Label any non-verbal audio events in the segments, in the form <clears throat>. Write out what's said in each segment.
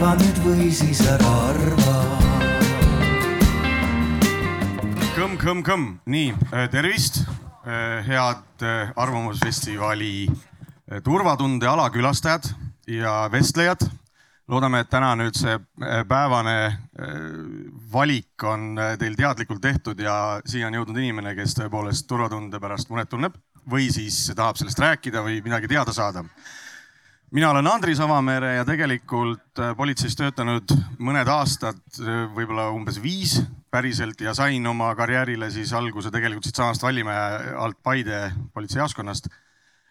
arva nüüd või siis ära arva. Kõmm-kõmm-kõmm, nii tervist, head Arvamusfestivali turvatunde alakülastajad ja vestlejad. loodame, et täna nüüd see päevane valik on teil teadlikult tehtud ja siia on jõudnud inimene, kes tõepoolest turvatunde pärast muret tunneb või siis tahab sellest rääkida või midagi teada saada mina olen Andris Avamere ja tegelikult politseis töötanud mõned aastad, võib-olla umbes viis päriselt ja sain oma karjäärile siis alguse tegelikult siitsamast Vallimäe alt Paide politseijaoskonnast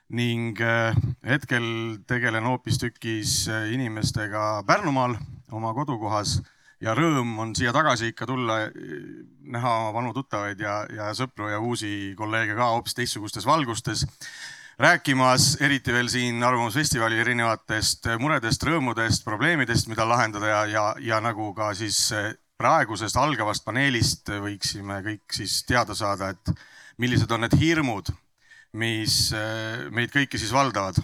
ning äh, hetkel tegelen hoopistükkis äh, inimestega Pärnumaal, oma kodukohas ja rõõm on siia tagasi ikka tulla, äh, näha vanu tuttavaid ja, ja sõpru ja uusi kolleege ka hoopis teistsugustes valgustes. Rääkimas eriti veel siin Arvamusfestivali erinevatest muredest, rõõmudest, probleemidest, mida lahendada ja, ja, ja nagu ka siis praegusest algavast paneelist võiksime kõik siis teada saada, et millised on need hirmud mis äh, meid kõiki siis valdavad.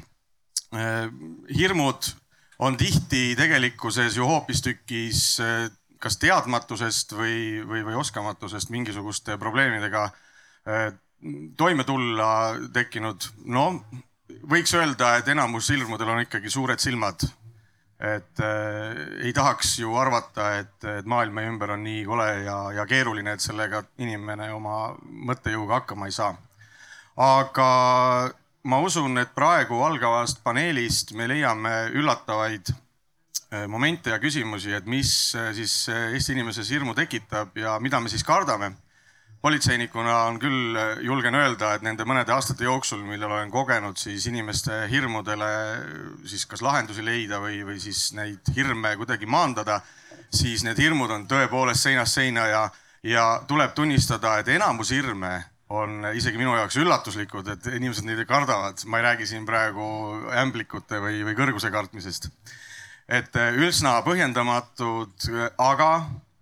Äh, hirmud on tihti tegelikkuses ju hoopistükkis kas teadmatusest või, või, või oskamatusest mingisuguste probleemidega toime tulla tekkinud. no võiks öelda, et enamus hirmudel on ikkagi suured silmad. et äh, ei tahaks ju arvata, et, et maailm meie ümber on nii kole ja, ja keeruline, et sellega inimene oma mõttejõuga hakkama ei saa aga ma usun, et praegu algavast paneelist me leiame üllatavaid äh, momente ja küsimusi, et mis äh, siis Eesti inimeses hirmu tekitab ja mida me siis kardame. Politseinikuna on küll, julgen öelda, et nende mõnede aastate jooksul, millal olen kogenud siis inimeste hirmudele siis kas lahendusi leida või, või siis neid hirme kuidagi maandada, siis need hirmud on tõepoolest seinast seina ja, ja tuleb tunnistada, et enamus hirme on isegi minu jaoks üllatuslikud, et inimesed neid kardavad. ma ei räägi siin praegu ämblikute või, või kõrguse kartmisest. et eh, üsna põhjendamatud, aga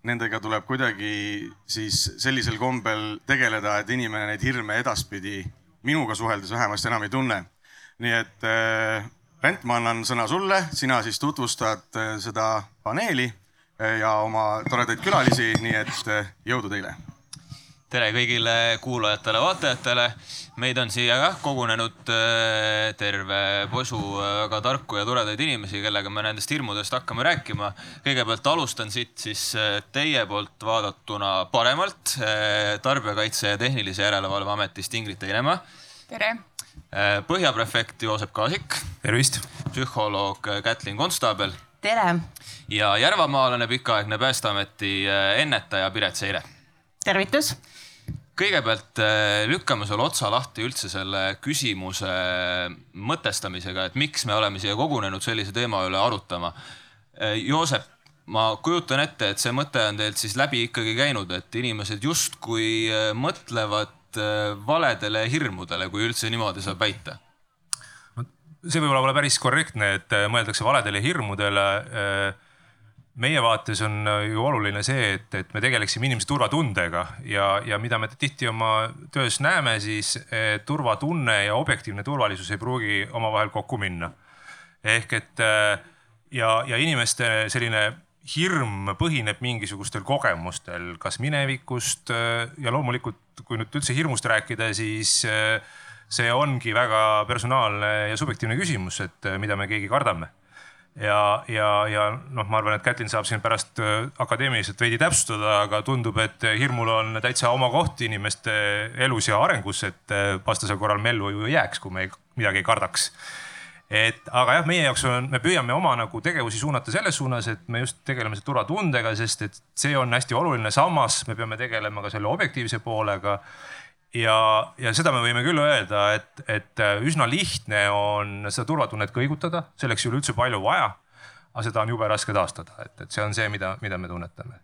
nendega tuleb kuidagi siis sellisel kombel tegeleda, et inimene neid hirme edaspidi minuga suheldes vähemasti enam ei tunne. nii et äh, Rent, ma annan sõna sulle, sina siis tutvustad äh, seda paneeli äh, ja oma toredaid külalisi, nii et jõudu teile tere kõigile kuulajatele-vaatajatele. meid on siia jah kogunenud äh, terve posu väga tarku ja toredaid inimesi, kellega me nendest hirmudest hakkame rääkima. kõigepealt alustan siit siis äh, teie poolt vaadatuna paremalt. Äh, tarbijakaitse ja Tehnilise Järelevalve Ametist Ingrid Teinemaa. tere. põhjaprefekt Joosep Kaasik. tervist. psühholoog Kätlin Konstaabel. tere. ja järvamaalane, pikaaegne Päästeameti ennetaja Piret Seire. tervitus kõigepealt äh, lükkame sulle otsa lahti üldse selle küsimuse mõtestamisega, et miks me oleme siia kogunenud sellise teema üle arutama. Äh, Joosep, ma kujutan ette, et see mõte on teilt siis läbi ikkagi käinud, et inimesed justkui äh, mõtlevad valedele hirmudele, kui üldse niimoodi saab väita see võib-olla pole päris korrektne, et mõeldakse valedele hirmudele meie vaates on äh, ju oluline see, et, et me tegeleksime inimese turvatundega ja, ja mida me tihti oma töös näeme, siis eh, turvatunne ja objektiivne turvalisus ei pruugi omavahel kokku minna. ehk et äh, ja, ja inimeste selline hirm põhineb mingisugustel kogemustel, kas minevikust äh, ja loomulikult, kui nüüd üldse hirmust rääkida, siis see ongi väga personaalne ja subjektiivne küsimus, et mida me keegi kardame ja, ja, ja noh, ma arvan, et Kätlin saab siin pärast äh, akadeemiliselt veidi täpsustada, aga tundub, et hirmul on täitsa oma koht inimeste elus ja arengus, et äh, vastasel korral me ellu ju ei jääks, kui me midagi ei kardaks. et aga jah, meie jaoks on, me püüame oma nagu tegevusi suunata selles suunas, et me just tegeleme selle turvatundega, sest et see on hästi oluline. samas me peame tegelema ka selle objektiivse poolega ja, ja seda me võime küll öelda, et, et äh, üsna lihtne on seda turvatunnet kõigutada, selleks ei ole üldse palju vaja. aga seda on jube raske taastada, et, et see on see, mida, mida me tunnetame.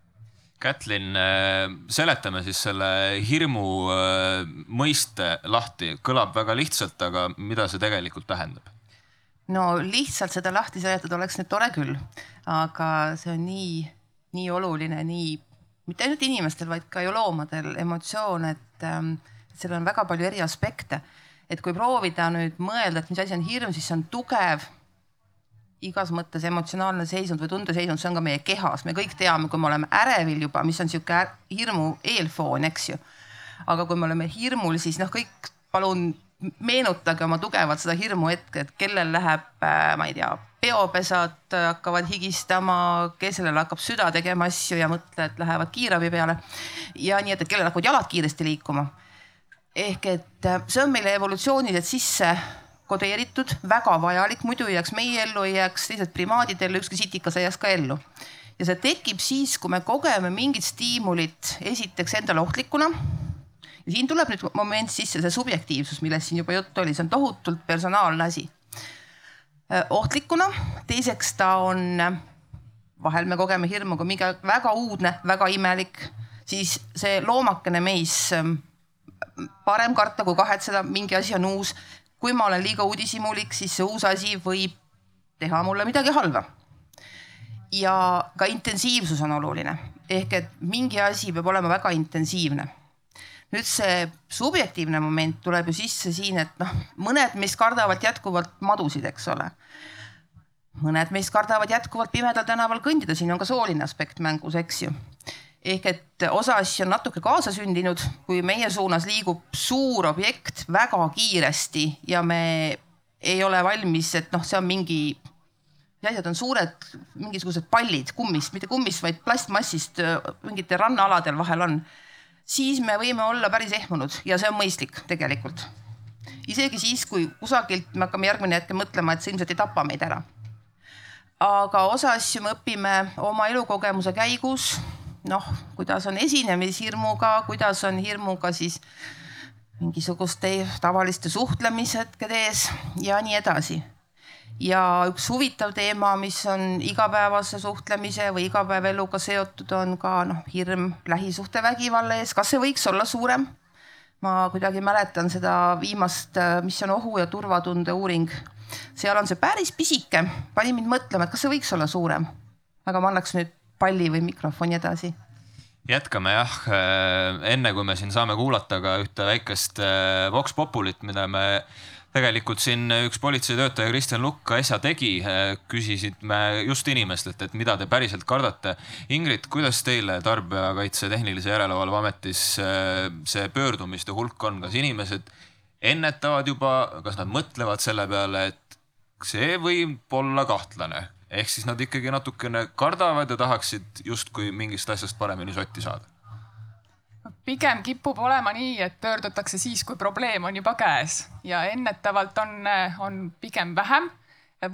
Kätlin, äh, seletame siis selle hirmu äh, mõiste lahti, kõlab väga lihtsalt, aga mida see tegelikult tähendab? no lihtsalt seda lahti seletada oleks nüüd tore küll, aga see on nii, nii oluline, nii mitte ainult inimestel, vaid ka ju loomadel emotsioon, et seal on väga palju eri aspekte. et kui proovida nüüd mõelda, et mis asi on hirm, siis see on tugev igas mõttes emotsionaalne seisund või tundeseisund, see on ka meie kehas, me kõik teame, kui me oleme ärevil juba, mis on sihuke hirmu eelfoon, eks ju. aga kui me oleme hirmul, siis noh, kõik palun meenutage oma tugevalt seda hirmuhetke, et kellel läheb, äh, ma ei tea, peopesad hakkavad higistama, kellel hakkab süda tegema asju ja mõtled lähevad kiirabi peale. ja nii, et, et kellel hakkavad jalad kiiresti liikuma. Ehk et äh, see on meile evolutsiooniliselt sisse kodeeritud, väga vajalik, muidu ei jääks meie ellu, ei jääks teised primaadid ellu, ükski sitikas ei jääks ka ellu. ja see tekib siis, kui me kogeme mingit stiimulit esiteks endale ohtlikuna. ja siin tuleb nüüd moment sisse, see subjektiivsus, millest siin juba juttu oli, see on tohutult personaalne asi. ohtlikuna, teiseks ta on, vahel me kogeme hirmu kui mingi väga uudne, väga imelik, siis see loomakene meis parem karta kui kahetseda, mingi asi on uus kui ma olen liiga uudishimulik, siis see uus asi võib teha mulle midagi halba. ja ka intensiivsus on oluline ehk et mingi asi peab olema väga intensiivne. nüüd see subjektiivne moment tuleb ju sisse siin, et noh, mõned meist kardavad jätkuvalt madusid, eks ole. mõned meist kardavad jätkuvalt pimedal tänaval kõndida, siin on ka sooline aspekt mängus, eks ju ehk et osa asju on natuke kaasasündinud, kui meie suunas liigub suur objekt väga kiiresti ja me ei ole valmis, et noh, see on mingi, mis asjad on suured, mingisugused pallid kummist, mitte kummist, vaid plastmassist mingitel rannaaladel vahel on. siis me võime olla päris ehmunud ja see on mõistlik tegelikult. isegi siis, kui kusagilt me hakkame järgmine hetk mõtlema, et see ilmselt ei tapa meid ära. aga osa asju me õpime oma elukogemuse käigus noh, kuidas on esinemishirmuga, kuidas on hirmuga siis mingisuguste tavaliste suhtlemishetkede ees ja nii edasi. ja üks huvitav teema, mis on igapäevase suhtlemise või igapäevaeluga seotud, on ka noh, hirm lähisuhtevägivalla ees, kas see võiks olla suurem? ma kuidagi mäletan seda viimast, mis on ohu ja turvatunde uuring. seal on see päris pisike, pani mind mõtlema, et kas see võiks olla suurem. aga ma annaks nüüd palli või mikrofoni edasi? jätkame jah, enne kui me siin saame kuulata ka ühte väikest äh, Vox Populit, mida me tegelikult siin üks politseitöötaja Kristjan Lukk äsja tegi, äh, küsisid me just inimestelt, et mida te päriselt kardate. Ingrid, kuidas teile Tarbijakaitse Tehnilise Järelevalve Ametis äh, see pöördumiste hulk on, kas inimesed ennetavad juba, kas nad mõtlevad selle peale, et see võib olla kahtlane? Ehk siis nad ikkagi natukene kardavad ja tahaksid justkui mingist asjast paremini sotti saada. Pigem kipub olema nii, et pöördutakse siis, kui probleem on juba käes. Ja ennetavalt on, on pigem vähem,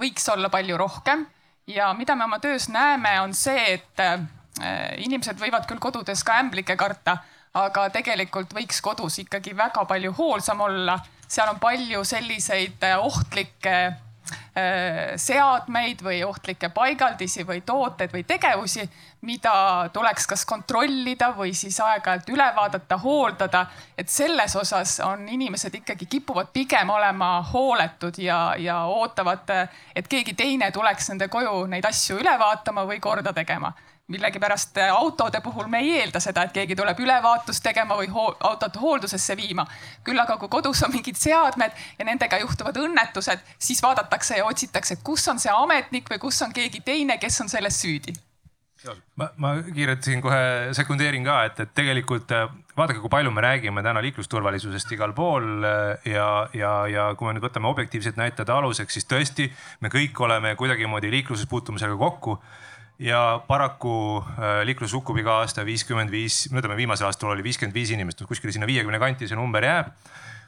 võiks olla palju rohkem. Ja mida me oma töös näeme, on see, et äh, inimesed võivad küll kodudes ka ämblikke karta, aga tegelikult võiks kodus ikkagi väga palju hoolsam olla. seal on palju selliseid äh, ohtlikke seadmeid või ohtlikke paigaldisi või tooteid või tegevusi, mida tuleks kas kontrollida või siis aeg-ajalt üle vaadata, hooldada. et selles osas on inimesed ikkagi kipuvad pigem olema hooletud ja, ja ootavad, et keegi teine tuleks nende koju neid asju üle vaatama või korda tegema millegipärast äh, autode puhul me ei eelda seda, et keegi tuleb ülevaatust tegema või ho autot hooldusesse viima. küll aga kui kodus on mingid seadmed ja nendega juhtuvad õnnetused, siis vaadatakse ja otsitakse, kus on see ametnik või kus on keegi teine, kes on selles süüdi. ma, ma kiirelt siin kohe sekundeerin ka, et, et tegelikult äh, vaadake, kui palju me räägime täna liiklusturvalisusest igal pool äh, ja, ja, ja kui me nüüd võtame objektiivsed näitajad aluseks, siis tõesti me kõik oleme kuidagimoodi liikluses puutumisega kokku ja paraku äh, liikluses hukkub iga aasta viiskümmend viis, no ütleme viimasel aastal oli viiskümmend viis inimest, kuskile sinna viiekümne kanti see number jääb.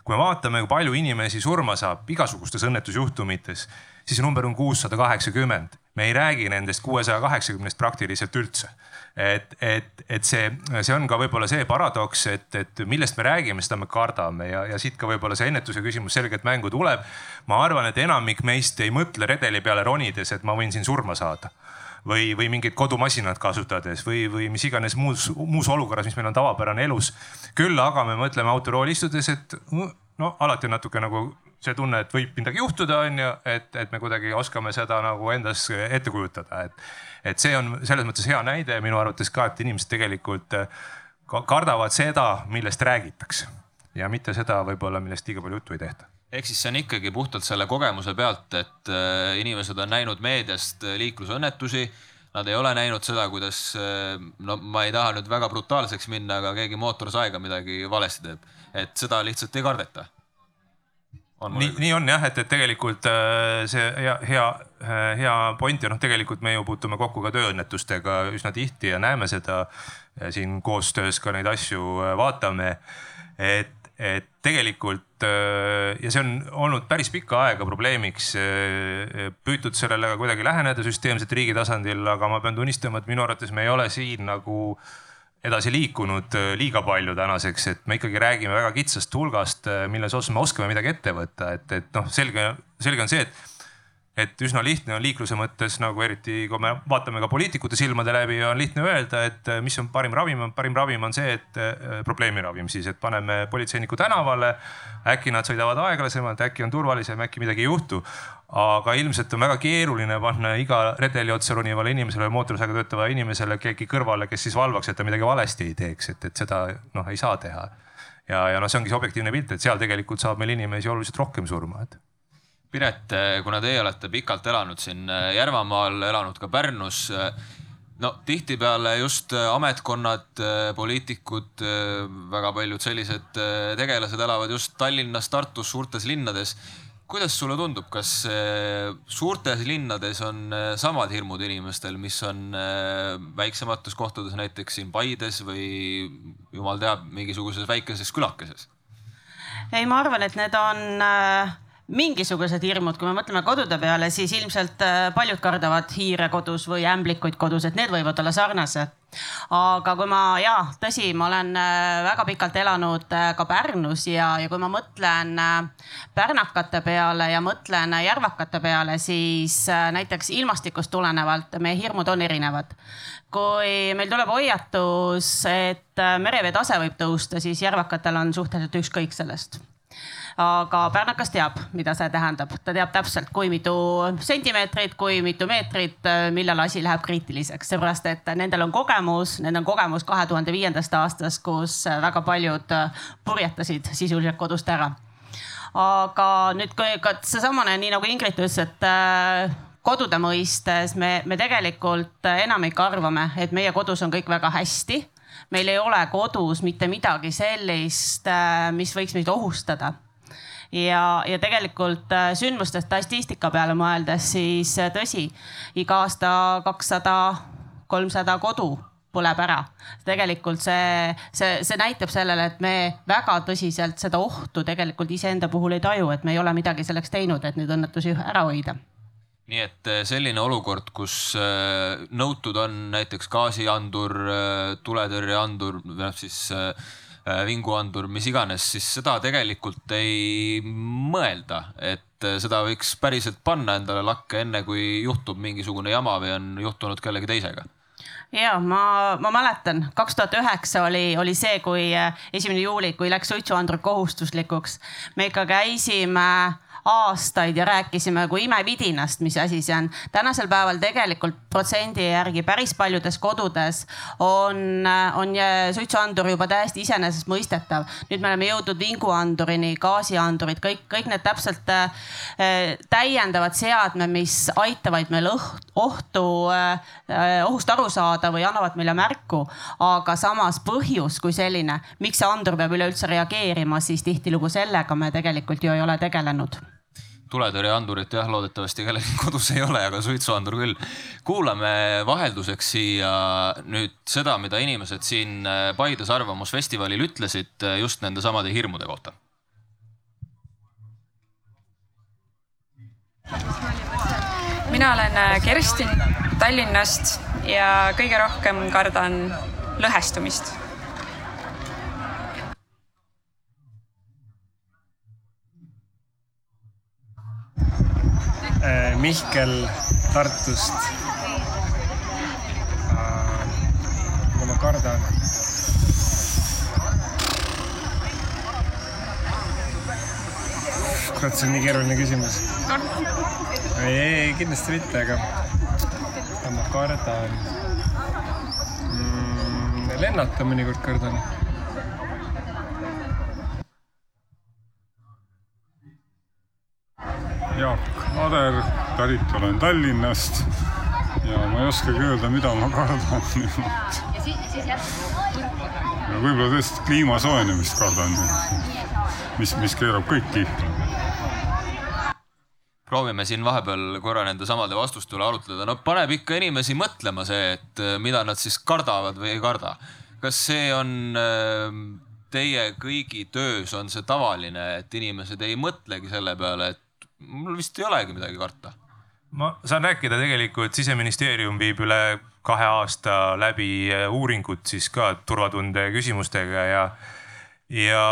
kui me vaatame, kui palju inimesi surma saab igasugustes õnnetusjuhtumites, siis see number on kuussada kaheksakümmend. me ei räägi nendest kuuesaja kaheksakümnest praktiliselt üldse. et, et, et see, see on ka võib-olla see paradoks, et, et millest me räägime, seda me kardame ja, ja siit ka võib-olla see ennetuse küsimus selgelt mängu tuleb. ma arvan, et enamik meist ei mõtle redeli peale ronides, et ma võin siin surma saada või, või mingit kodumasinat kasutades või, või mis iganes muus, muus olukorras, mis meil on tavapärane elus. küll aga me mõtleme autorooli istudes, et no alati on natuke nagu see tunne, et võib midagi juhtuda, on ju, et, et me kuidagi oskame seda nagu endas ette kujutada, et, et see on selles mõttes hea näide minu arvates ka, et inimesed tegelikult kardavad seda, millest räägitakse ja mitte seda võib-olla, millest liiga palju juttu ei tehta ehk siis see on ikkagi puhtalt selle kogemuse pealt, et äh, inimesed on näinud meediast äh, liiklusõnnetusi. Nad ei ole näinud seda, kuidas, äh, no ma ei taha nüüd väga brutaalseks minna, aga keegi mootorsaega midagi valesti teeb, et seda lihtsalt ei kardeta. nii, nii on jah, et, et tegelikult see hea, hea, hea point ja noh, tegelikult me ju puutume kokku ka tööõnnetustega üsna tihti ja näeme seda siin koostöös ka neid asju vaatame. et et tegelikult äh, ja see on olnud päris pikka aega probleemiks, äh, püütud sellele ka kuidagi läheneda süsteemselt riigi tasandil, aga ma pean tunnistama, et minu arvates me ei ole siin nagu edasi liikunud äh, liiga palju tänaseks, et me ikkagi räägime väga kitsast hulgast, milles osas me oskame midagi ette võtta, et, et noh, selge, selge on see, et et üsna lihtne on liikluse mõttes nagu eriti, kui me vaatame ka poliitikute silmade läbi, on lihtne öelda, et eh, mis on parim ravim, parim ravim on see, et eh, probleemi ravim siis, et paneme politseiniku tänavale. äkki nad sõidavad aeglasemalt, äkki on turvalisem, äkki midagi ei juhtu. aga ilmselt on väga keeruline panna iga redeli otsa ronivale inimesele, mootorsõidukiga töötavale inimesele keegi kõrvale, kes siis valvaks, et ta midagi valesti ei teeks, et, et seda noh, ei saa teha. ja, ja noh, see ongi see objektiivne pilt, et seal tegelikult saab meil inimesi oluliselt rohkem surma, et Piret, kuna teie olete pikalt elanud siin äh, Järvamaal, elanud ka Pärnus. Äh, no tihtipeale just äh, ametkonnad, poliitikud, väga paljud sellised tegelased elavad just Tallinnas, Tartus, suurtes linnades. kuidas sulle tundub, kas suurtes linnades on samad hirmud inimestel, mis on väiksemates kohtades, näiteks siin Paides või jumal teab, mingisuguses väikeses külakeses? ei, ma arvan, et need on äh mingisugused hirmud, kui me mõtleme kodude peale, siis ilmselt äh, paljud kardavad hiire kodus või ämblikuid kodus, et need võivad olla sarnased. aga kui ma ja tõsi, ma olen äh, väga pikalt elanud äh, ka Pärnus ja, ja kui ma mõtlen pärnakate peale ja mõtlen järvakate peale, siis näiteks ilmastikust tulenevalt meie hirmud on erinevad kui meil tuleb hoiatus, et merevee tase võib tõusta, siis järvakatel on suhteliselt ükskõik sellest aga pärnakas teab, mida see tähendab, ta teab täpselt, kui mitu sentimeetrit, kui mitu meetrit, millal asi läheb kriitiliseks, seepärast et nendel on kogemus, nendel on kogemus kahe tuhande viiendast aastast, kus väga paljud purjetasid sisuliselt kodust ära. aga nüüd, kui ka seesamane, nii nagu Ingrid ütles, et äh, kodude mõistes me, me tegelikult enamik arvame, et meie kodus on kõik väga hästi. meil ei ole kodus mitte midagi sellist, äh, mis võiks meid ohustada ja, ja tegelikult äh, sündmuste statistika peale mõeldes, siis äh, tõsi, iga aasta kakssada, kolmsada kodu põleb ära. tegelikult see, see, see näitab sellele, et me väga tõsiselt seda ohtu tegelikult iseenda puhul ei taju, et me ei ole midagi selleks teinud, et neid õnnetusi ära hoida nii et äh, selline olukord, kus nõutud on näiteks gaasiandur, tuletõrjeandur, noh siis vinguandur, mis iganes, siis seda tegelikult ei mõelda, et äh, seda võiks päriselt panna endale lakke, enne kui juhtub mingisugune jama või on juhtunud kellegi teisega ja ma, ma mäletan, kaks tuhat üheksa oli, oli see, kui äh, esimene juuli, kui läks suitsuandur kohustuslikuks. me ikka käisime aastaid ja rääkisime kui imevidinast, mis asi see on. tänasel päeval tegelikult protsendi järgi päris paljudes kodudes on, on suitsuandur juba täiesti iseenesestmõistetav. nüüd me oleme jõudnud vinguandurini, gaasiandurid, kõik, kõik need täpselt äh, täiendavad seadmed, mis aitavad meil ohtu äh,, ohust aru saada või annavad meile märku. aga samas põhjus kui selline, miks see andur peab üleüldse reageerima, siis tihtilugu sellega me tegelikult ju ei ole tegelenud tuletõrjeandurit jah, loodetavasti kellelgi <laughs> kodus ei ole, aga suitsuandur küll. kuulame vahelduseks siia nüüd seda, mida inimesed siin äh, Paides Arvamusfestivalil ütlesid äh, just nende samade hirmude kohta. mina olen äh, Kerstin Tallinnast ja kõige rohkem kardan lõhestumist Mihkel Tartust. mida ma kardan? kurat, see on nii keeruline küsimus. ei, ei, kindlasti mitte, aga mida ma kardan mm,? lennata mõnikord kardan Jaak Ader, pärit olen Tallinnast ja ma ei oskagi öelda, mida ma kardan. <laughs> võib-olla tõesti kliima soojenemist kardan, mis, mis keerab kõik kihla proovime siin vahepeal korra nende samade vastuste üle arutleda. no paneb ikka inimesi mõtlema see, et äh, mida nad siis kardavad või ei karda. kas see on äh, teie kõigi töös, on see tavaline, et inimesed ei mõtlegi selle peale, et mul vist ei olegi midagi karta? ma saan rääkida tegelikult, siseministeerium viib üle kahe aasta läbi uuringut siis ka turvatunde küsimustega ja ja,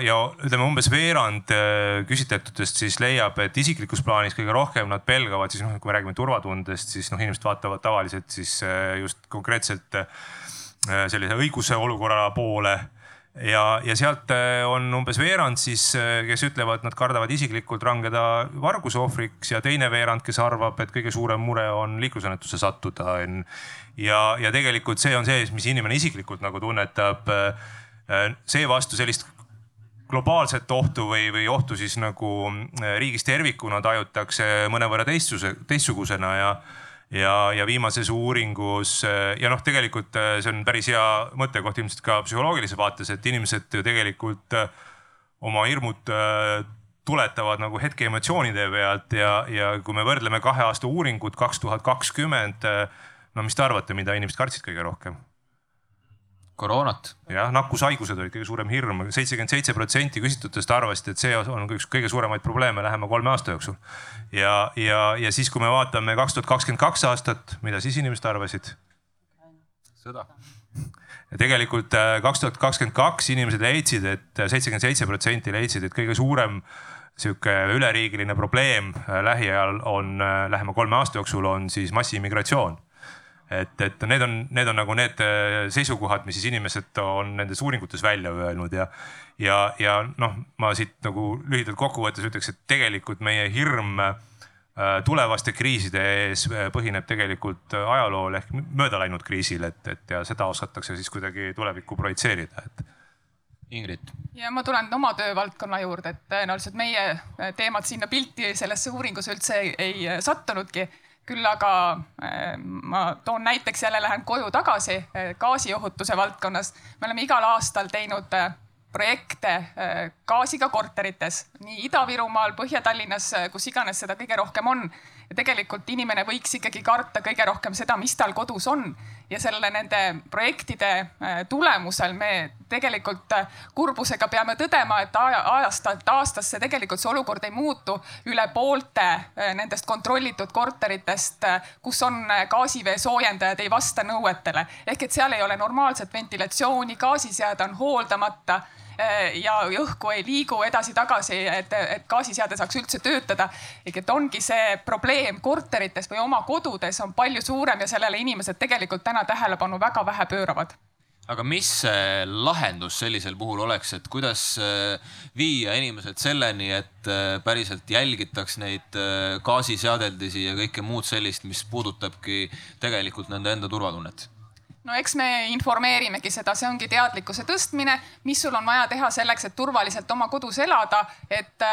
ja ütleme umbes veerand äh, küsitletutest siis leiab, et isiklikus plaanis kõige rohkem nad pelgavad siis noh, kui me räägime turvatundest, siis noh, inimesed vaatavad tavaliselt siis äh, just konkreetselt äh, sellise õiguse olukorra poole ja, ja sealt on umbes veerand siis, kes ütlevad, nad kardavad isiklikult rangeda varguse ohvriks ja teine veerand, kes arvab, et kõige suurem mure on liiklusõnnetusse sattuda. ja, ja tegelikult see on see, mis inimene isiklikult nagu tunnetab Äh, seevastu sellist globaalset ohtu või, või ohtu siis nagu äh, riigis tervikuna tajutakse mõnevõrra teistsuse, teistsugusena ja ja, ja viimases uuringus äh, ja noh, tegelikult see on päris hea mõttekoht ilmselt ka psühholoogilises vaates, et inimesed ju tegelikult oma hirmud tuletavad nagu hetke emotsioonide pealt ja, ja kui me võrdleme kahe aasta uuringut kaks tuhat kakskümmend. no mis te arvate, mida inimesed kartsid kõige rohkem? Koroonat. jah, nakkushaigused olid kõige suurem hirm, seitsekümmend seitse protsenti küsitletutest arvasid, et see on üks kõige suuremaid probleeme lähema kolme aasta jooksul. ja, ja, ja siis, kui me vaatame kaks tuhat kakskümmend kaks aastat, mida siis inimesed arvasid? sõda. ja tegelikult äh, kaks tuhat kakskümmend kaks inimesed leidsid et, et seitsekümmend seitse protsenti leidsid, et kõige suurem sihuke üleriigiline probleem äh, lähiajal on, äh, lähema kolme aasta jooksul on siis massiimmigratsioon et, et need on, need on nagu need äh, seisukohad, mis siis inimesed on nendes uuringutes välja öelnud ja, ja, ja noh, ma siit nagu lühidalt kokkuvõttes ütleks, et tegelikult meie hirm äh, tulevaste kriiside ees äh, põhineb tegelikult ajalool ehk mööda läinud kriisil, et, et ja seda osatakse siis kuidagi tulevikku projitseerida, et Ingrid. ja ma tulen oma töövaldkonna juurde, et tõenäoliselt meie teemad sinna pilti sellesse uuringusse üldse ei, ei sattunudki küll aga äh, ma toon näiteks jälle lähen koju tagasi äh, gaasiohutuse valdkonnas. me oleme igal aastal teinud äh, projekte gaasiga korterites nii Ida-Virumaal, Põhja-Tallinnas, kus iganes seda kõige rohkem on ja tegelikult inimene võiks ikkagi karta kõige rohkem seda, mis tal kodus on. Ja selle nende projektide äh, tulemusel me tegelikult äh, kurbusega peame tõdema, et ajast aastasse tegelikult see olukord ei muutu. üle poolte äh, nendest kontrollitud korteritest, kus on gaasivee soojendajad, ei vasta nõuetele ehk et seal ei ole normaalset ventilatsiooni, gaasiseade on hooldamata ja õhku ei liigu edasi-tagasi, et, et gaasiseade saaks üldse töötada. ehk et ongi see probleem korterites või oma kodudes on palju suurem ja sellele inimesed tegelikult täna tähelepanu väga vähe pööravad aga mis see lahendus sellisel puhul oleks, et kuidas eh, viia inimesed selleni, et eh, päriselt jälgitaks neid gaasiseadeldisi ja kõike muud sellist, mis puudutabki tegelikult nende enda turvatunnet? No eks me informeerimegi seda, see ongi teadlikkuse tõstmine, mis sul on vaja teha selleks, et turvaliselt oma kodus elada, et,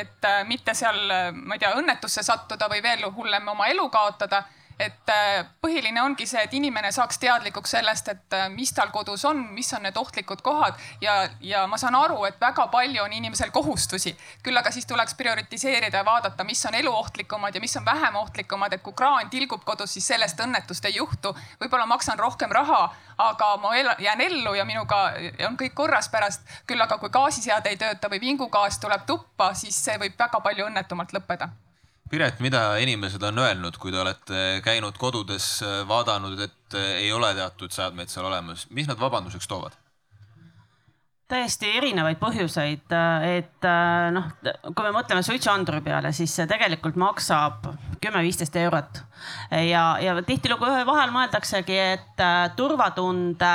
et mitte seal, ma ei tea, õnnetusse sattuda või veel hullem, oma elu kaotada et äh, põhiline ongi see, et inimene saaks teadlikuks sellest, et äh, mis tal kodus on, mis on need ohtlikud kohad ja, ja ma saan aru, et väga palju on inimesel kohustusi. küll aga siis tuleks prioritiseerida ja vaadata, mis on eluohtlikumad ja mis on vähem ohtlikumad, et kui kraan tilgub kodus, siis sellest õnnetust ei juhtu. võib-olla maksan rohkem raha, aga ma jään ellu ja minuga on kõik korras pärast. küll aga kui gaasiseade ei tööta või vingugaas tuleb tuppa, siis see võib väga palju õnnetumalt lõppeda Piret, mida inimesed on öelnud, kui te olete käinud kodudes, vaadanud, et ei ole teatud seadmeid seal olemas, mis nad vabanduseks toovad? täiesti erinevaid põhjuseid, et noh, kui me mõtleme suitsuanduri peale, siis see tegelikult maksab kümme-viisteist eurot ja, ja tihtilugu vahel mõeldaksegi, et turvatunde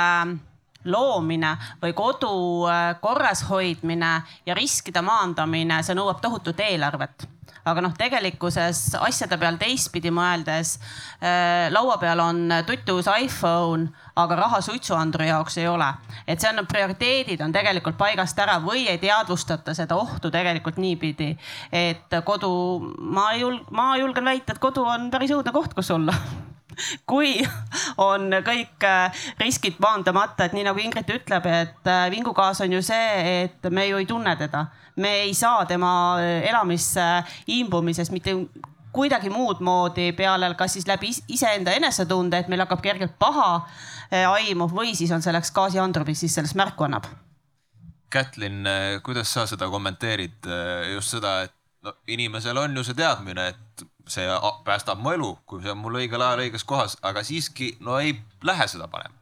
loomine või kodu äh, korras hoidmine ja riskide maandamine, see nõuab tohutut eelarvet aga noh, tegelikkuses asjade peal teistpidi mõeldes äh, laua peal on tutuus iPhone, aga raha suitsuanduri jaoks ei ole. et see on, prioriteedid on tegelikult paigast ära või ei teadvustata seda ohtu tegelikult niipidi, et kodu, ma julg-, ma julgen väita, et kodu on päris õudne koht, kus olla <laughs> kui on kõik äh, riskid maandamata, et nii nagu Ingrid ütleb, et äh, vingugaas on ju see, et me ju ei tunne teda. me ei saa tema äh, elamisse imbumises mitte kuidagi muud moodi peale, kas siis läbi iseenda enesetunde, et meil hakkab kergelt paha aimu või siis on selleks gaasiandur, mis siis sellest märku annab. Kätlin, kuidas sa seda kommenteerid, just seda, et no inimesel on ju see teadmine, et see päästab mu elu, kui see on mul õigel ajal õiges kohas, aga siiski no ei lähe seda panema.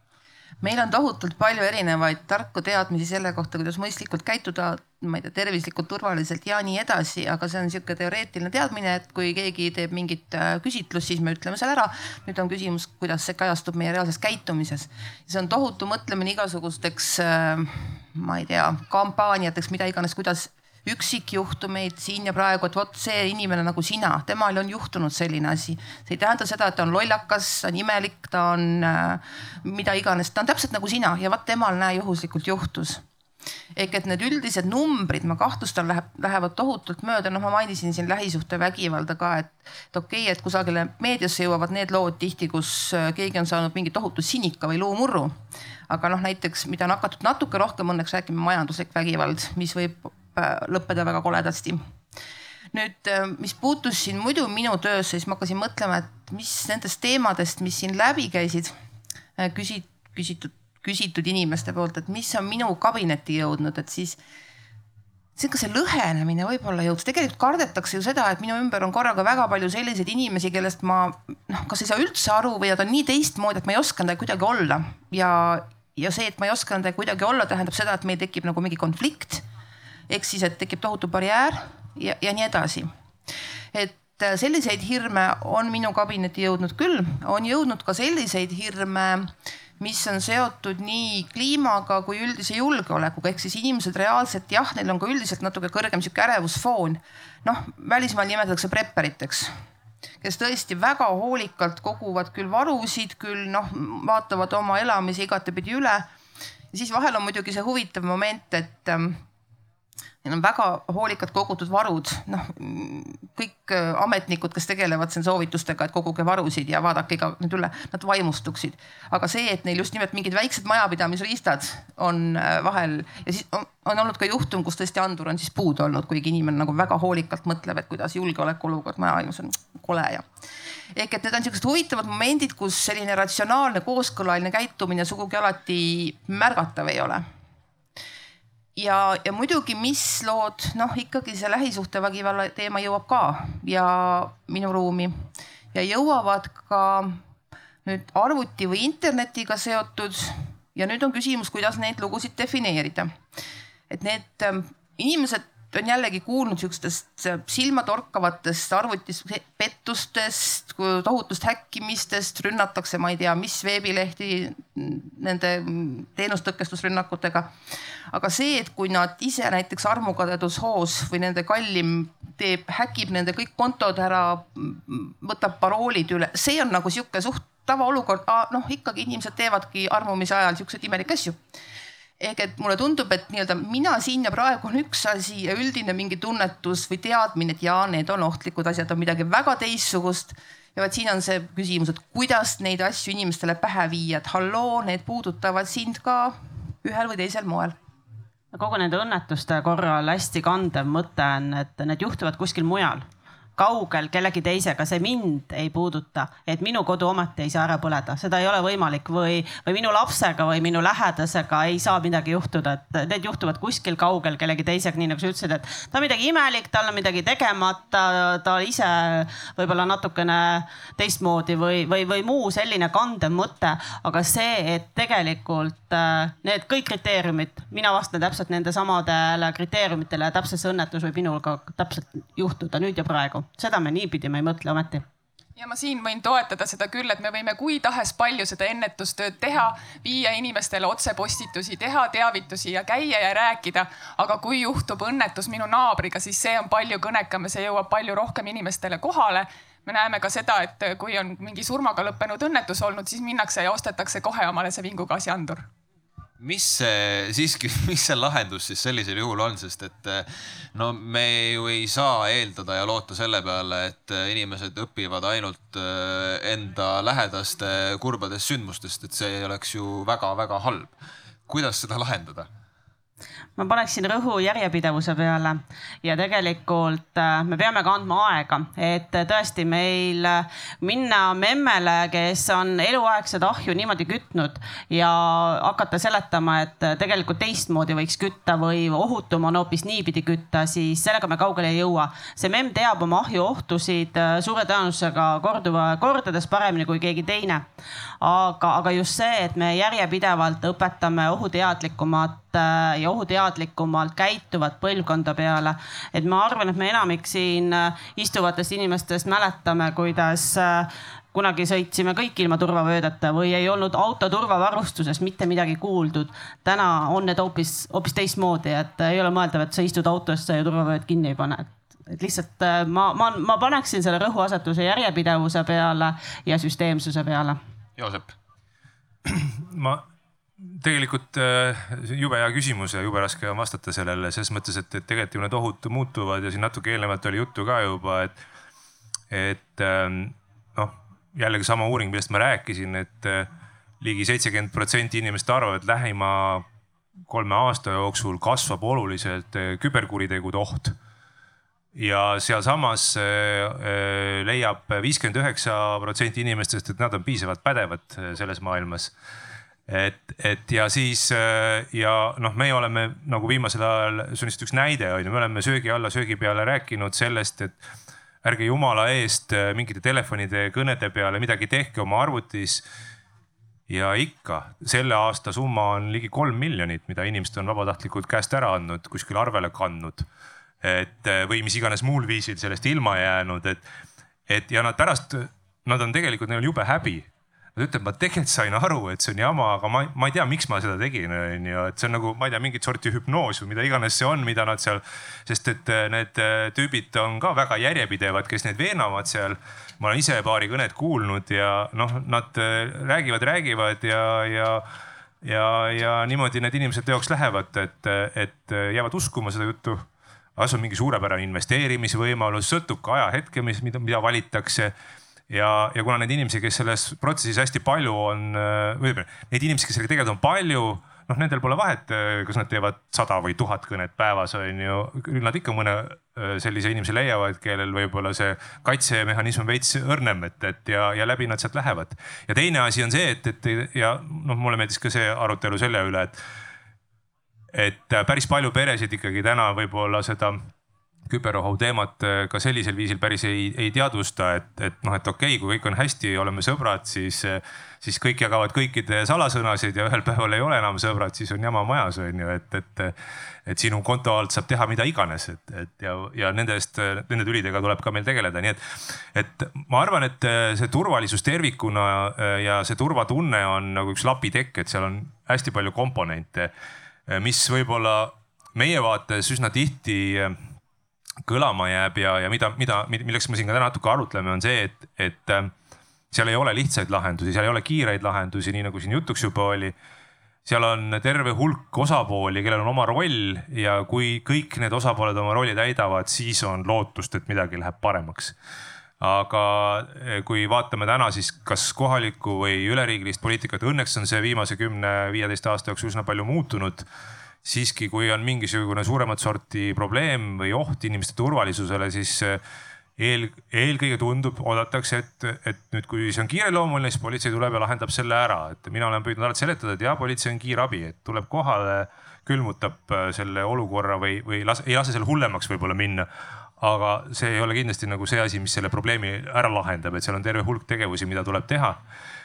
meil on tohutult palju erinevaid tarku teadmisi selle kohta, kuidas mõistlikult käituda, ma ei tea, tervislikult, turvaliselt ja nii edasi, aga see on niisugune teoreetiline teadmine, et kui keegi teeb mingit äh, küsitlust, siis me ütleme selle ära. nüüd on küsimus, kuidas see kajastub meie reaalses käitumises. see on tohutu mõtlemine igasugusteks, äh, ma ei tea, kampaaniateks, mida iganes, kuidas üksikjuhtumeid siin ja praegu, et vot see inimene nagu sina, temal on juhtunud selline asi. see ei tähenda seda, et ta on lollakas, ta on imelik, ta on äh, mida iganes, ta on täpselt nagu sina ja vot temal näe juhuslikult juhtus ehk et need üldised numbrid, ma kahtlustan, läheb, lähevad tohutult mööda, noh, ma mainisin siin lähisuhtevägivalda ka, et, et okei okay,, et kusagile meediasse jõuavad need lood tihti, kus äh, keegi on saanud mingi tohutu sinika või luumurru. aga noh, näiteks mida on hakatud natuke rohkem õnneks rääkima, majanduslik vägivald, mis võib Äh, lõppeda väga koledasti. nüüd, äh, mis puutus siin muidu minu töösse, siis ma hakkasin mõtlema, et mis nendest teemadest, mis siin läbi käisid, äh, küsid, küsitud, küsitud inimeste poolt, et mis on minu kabinetti jõudnud, et siis see, kas see lõhenemine võib-olla jõuds, tegelikult kardetakse ju seda, et minu ümber on korraga väga palju selliseid inimesi, kellest ma noh, kas ei saa üldse aru või nad on nii teistmoodi, et ma ei oska nendega kuidagi olla. Ja, ja see, et ma ei oska nendega kuidagi olla, tähendab seda, et meil tekib nagu mingi konflikt ehk siis, et tekib tohutu barjäär ja, ja nii edasi. et äh, selliseid hirme on minu kabinetti jõudnud küll, on jõudnud ka selliseid hirme, mis on seotud nii kliimaga kui üldise julgeolekuga, ehk siis inimesed reaalselt jah, neil on ka üldiselt natuke kõrgem sihuke ärevusfoon. noh, välismaal nimetatakse prepperiteks kes tõesti väga hoolikalt koguvad küll varusid, küll noh, vaatavad oma elamise igatepidi üle. ja siis vahel on muidugi see huvitav moment, et ähm, Neil on väga hoolikalt kogutud varud, noh kõik äh, ametnikud, kes tegelevad siin soovitustega, et koguge varusid ja vaadake iga nüüd üle, nad vaimustuksid. aga see, et neil just nimelt mingid väiksed majapidamisriistad on äh, vahel ja siis on, on olnud ka juhtum, kus tõesti andur on siis puudu olnud, kuigi inimene nagu väga hoolikalt mõtleb, et kuidas julgeolekuolukord maailmas on kole ja ehk et need on siuksed huvitavad momendid, kus selline ratsionaalne kooskõlaline käitumine sugugi alati märgatav ei ole ja, ja muidugi, mis lood, noh ikkagi see lähisuhtevägivalla teema jõuab ka ja minu ruumi ja jõuavad ka nüüd arvuti või internetiga seotud. ja nüüd on küsimus, kuidas neid lugusid defineerida. et need ähm, inimesed on jällegi kuulnud siukestest äh, silmatorkavatest arvutipettustest, tohutust häkkimistest, rünnatakse, ma ei tea, mis veebilehti nende teenustõkestusrünnakutega. aga see, et kui nad ise näiteks armukadedushoos või nende kallim teeb, häkib nende kõik kontod ära, võtab paroolid üle, see on nagu sihuke suht tavaolukord, noh ikkagi inimesed teevadki armumise ajal siukseid imelikke asju ehk et mulle tundub, et nii-öelda mina siin ja praegu on üks asi ja üldine mingi tunnetus või teadmine, et jaa, need on ohtlikud asjad, on midagi väga teistsugust. ja vot siin on see küsimus, et kuidas neid asju inimestele pähe viia, et halloo, need puudutavad sind ka ühel või teisel moel kogu nende õnnetuste korral hästi kandev mõte on, et need juhtuvad kuskil mujal kaugel kellegi teisega, see mind ei puuduta, et minu kodu ometi ei saa ära põleda, seda ei ole võimalik või, või minu lapsega või minu lähedasega ei saa midagi juhtuda, et need juhtuvad kuskil kaugel kellegi teisega, nii nagu sa ütlesid, et ta on midagi imelik, tal on midagi tegemata, ta ise võib-olla natukene teistmoodi või, või, või muu selline kandev mõte. aga see, et tegelikult äh, need kõik kriteeriumid, mina vastan täpselt nende samadele kriteeriumitele ja täpselt see õnnetus võib minul ka täpselt juhtuda nüüd ja praegu seda me niipidi me ei mõtle ometi ja ma siin võin toetada seda küll, et me võime kui tahes palju seda ennetustööd teha, viia inimestele otsepostitusi, teha teavitusi ja käia ja rääkida. aga kui juhtub õnnetus minu naabriga, siis see on palju kõnekam ja see jõuab palju rohkem inimestele kohale. me näeme ka seda, et kui on mingi surmaga lõppenud õnnetus olnud, siis minnakse ja ostetakse kohe omale see vingugaasiandur mis see siiski, <laughs> mis see lahendus siis sellisel juhul on, sest et no me ju ei saa eeldada ja loota selle peale, et inimesed õpivad ainult äh, enda lähedaste kurbadest sündmustest, et see oleks ju väga-väga halb. kuidas seda lahendada? Ma paneksin rõhu järjepidevuse peale ja tegelikult äh, me peame ka andma aega, et tõesti meil äh, minna memmele, kes on eluaegset ahju niimoodi kütnud ja hakata seletama, et äh, tegelikult teistmoodi võiks kütta või ohutum on hoopis niipidi kütta, siis sellega me kaugele ei jõua. see memm teab oma ahju ohtusid suure tõenäosusega korduva, kordades paremini kui keegi teine. aga, aga just see, et me järjepidevalt õpetame ohuteadlikumat ja ohuteadlikku teadlikumalt käituvat põlvkonda peale. et ma arvan, et me enamik siin äh, istuvatest inimestest mäletame, kuidas äh, kunagi sõitsime kõik ilma turvavöödeta või ei olnud auto turvavarustusest mitte midagi kuuldud. täna on need hoopis, hoopis teistmoodi, et ei ole mõeldav, et sa istud autosse ja turvavööd kinni ei pane et lihtsalt äh, ma, ma, ma paneksin selle rõhuasetuse järjepidevuse peale ja süsteemsuse peale. Joosep. ma tegelikult äh, jube hea küsimus ja jube raske on vastata sellele selles mõttes, et, et tegelikult ju need ohud muutuvad ja siin natuke eelnevalt oli juttu ka juba, et, et ähm, noh, jällegi sama uuring, millest ma rääkisin, et äh, ligi seitsekümmend protsenti inimest arvavad, et lähima kolme aasta jooksul kasvab oluliselt äh, küberkuritegude oht. Ja sealsamas leiab viiskümmend üheksa protsenti inimestest, et nad on piisavalt pädevad selles maailmas et, et ja siis äh, ja noh, meie oleme nagu viimasel ajal, see on lihtsalt üks näide on ju, me oleme söögi alla, söögi peale rääkinud sellest, et ärge jumala eest äh, mingite telefonide kõnede peale midagi tehke oma arvutis. ja ikka selle aasta summa on ligi kolm miljonit, mida inimesed on vabatahtlikult käest ära andnud, kuskile arvele kandnud. et äh, või mis iganes muul viisil sellest ilma jäänud, et, et ja nad pärast, nad on tegelikult, neil on jube häbi ta ütleb, ma tegelikult sain aru, et see on jama, aga ma, ma ei tea, miks ma seda tegin, onju, et see on nagu, ma ei tea, mingit sorti hüpnoos või mida iganes see on, mida nad seal, sest et äh, need äh, tüübid on ka väga järjepidevad, kes neid veenavad seal. ma olen ise paari kõnet kuulnud ja noh, nad äh, räägivad, räägivad ja, ja ja, ja niimoodi need inimesed teoks lähevad, et, et jäävad uskuma seda juttu. aga see on mingi suurepärane investeerimisvõimalus, sõltub ka ajahetke, mis, mida, mida valitakse ja, ja kuna neid inimesi, kes selles protsessis hästi palju on, või ütleme, neid inimesi, kes sellega tegelevad, on palju noh, nendel pole vahet, kas nad teevad sada või tuhat kõnet päevas, on ju. küll nad ikka mõne sellise inimese leiavad, kellel võib-olla see kaitsemehhanism on veits õrnem, et, et ja, ja läbi nad sealt lähevad. ja teine asi on see, et, et ja noh, mulle meeldis ka see arutelu selle üle, et, et päris palju peresid ikkagi täna võib-olla seda küberohu teemat äh, ka sellisel viisil päris ei, ei teadvusta, et, et noh, et okei okay,, kui kõik on hästi, oleme sõbrad, siis, siis kõik jagavad kõikide salasõnasid ja ühel päeval ei ole enam sõbrad, siis on jama majas, on ju, et, et, et sinu konto alt saab teha mida iganes, et, et ja, ja nendest, nende tülidega tuleb ka meil tegeleda, nii et, et ma arvan, et see turvalisus tervikuna äh, ja see turvatunne on nagu üks lapitekk, et seal on hästi palju komponente, mis võib-olla meie vaates üsna tihti kõlama jääb ja, ja mida, mida, milleks me siin ka täna natuke arutleme, on see, et, et äh, seal ei ole lihtsaid lahendusi, seal ei ole kiireid lahendusi, nii nagu siin jutuks juba oli. seal on terve hulk osapooli, kellel on oma roll ja kui kõik need osapooled oma rolli täidavad, siis on lootust, et midagi läheb paremaks aga äh, kui vaatame täna siis kas kohalikku või üleriigilist poliitikat, õnneks on see viimase kümne-viieteist aasta jooksul üsna palju muutunud siiski, kui on mingisugune suuremat sorti probleem või oht inimeste turvalisusele, siis eh, eel, eelkõige tundub, oodatakse, et, et nüüd, kui see on kiireloomuline, siis politsei tuleb ja lahendab selle ära, et mina olen püüdnud alati seletada, et jah, politsei on kiirabi, et tuleb kohale, külmutab eh, selle olukorra või, või lase, ei lase seal hullemaks võib-olla minna aga see ei ole kindlasti nagu see asi, mis selle probleemi ära lahendab, et seal on terve hulk tegevusi, mida tuleb teha.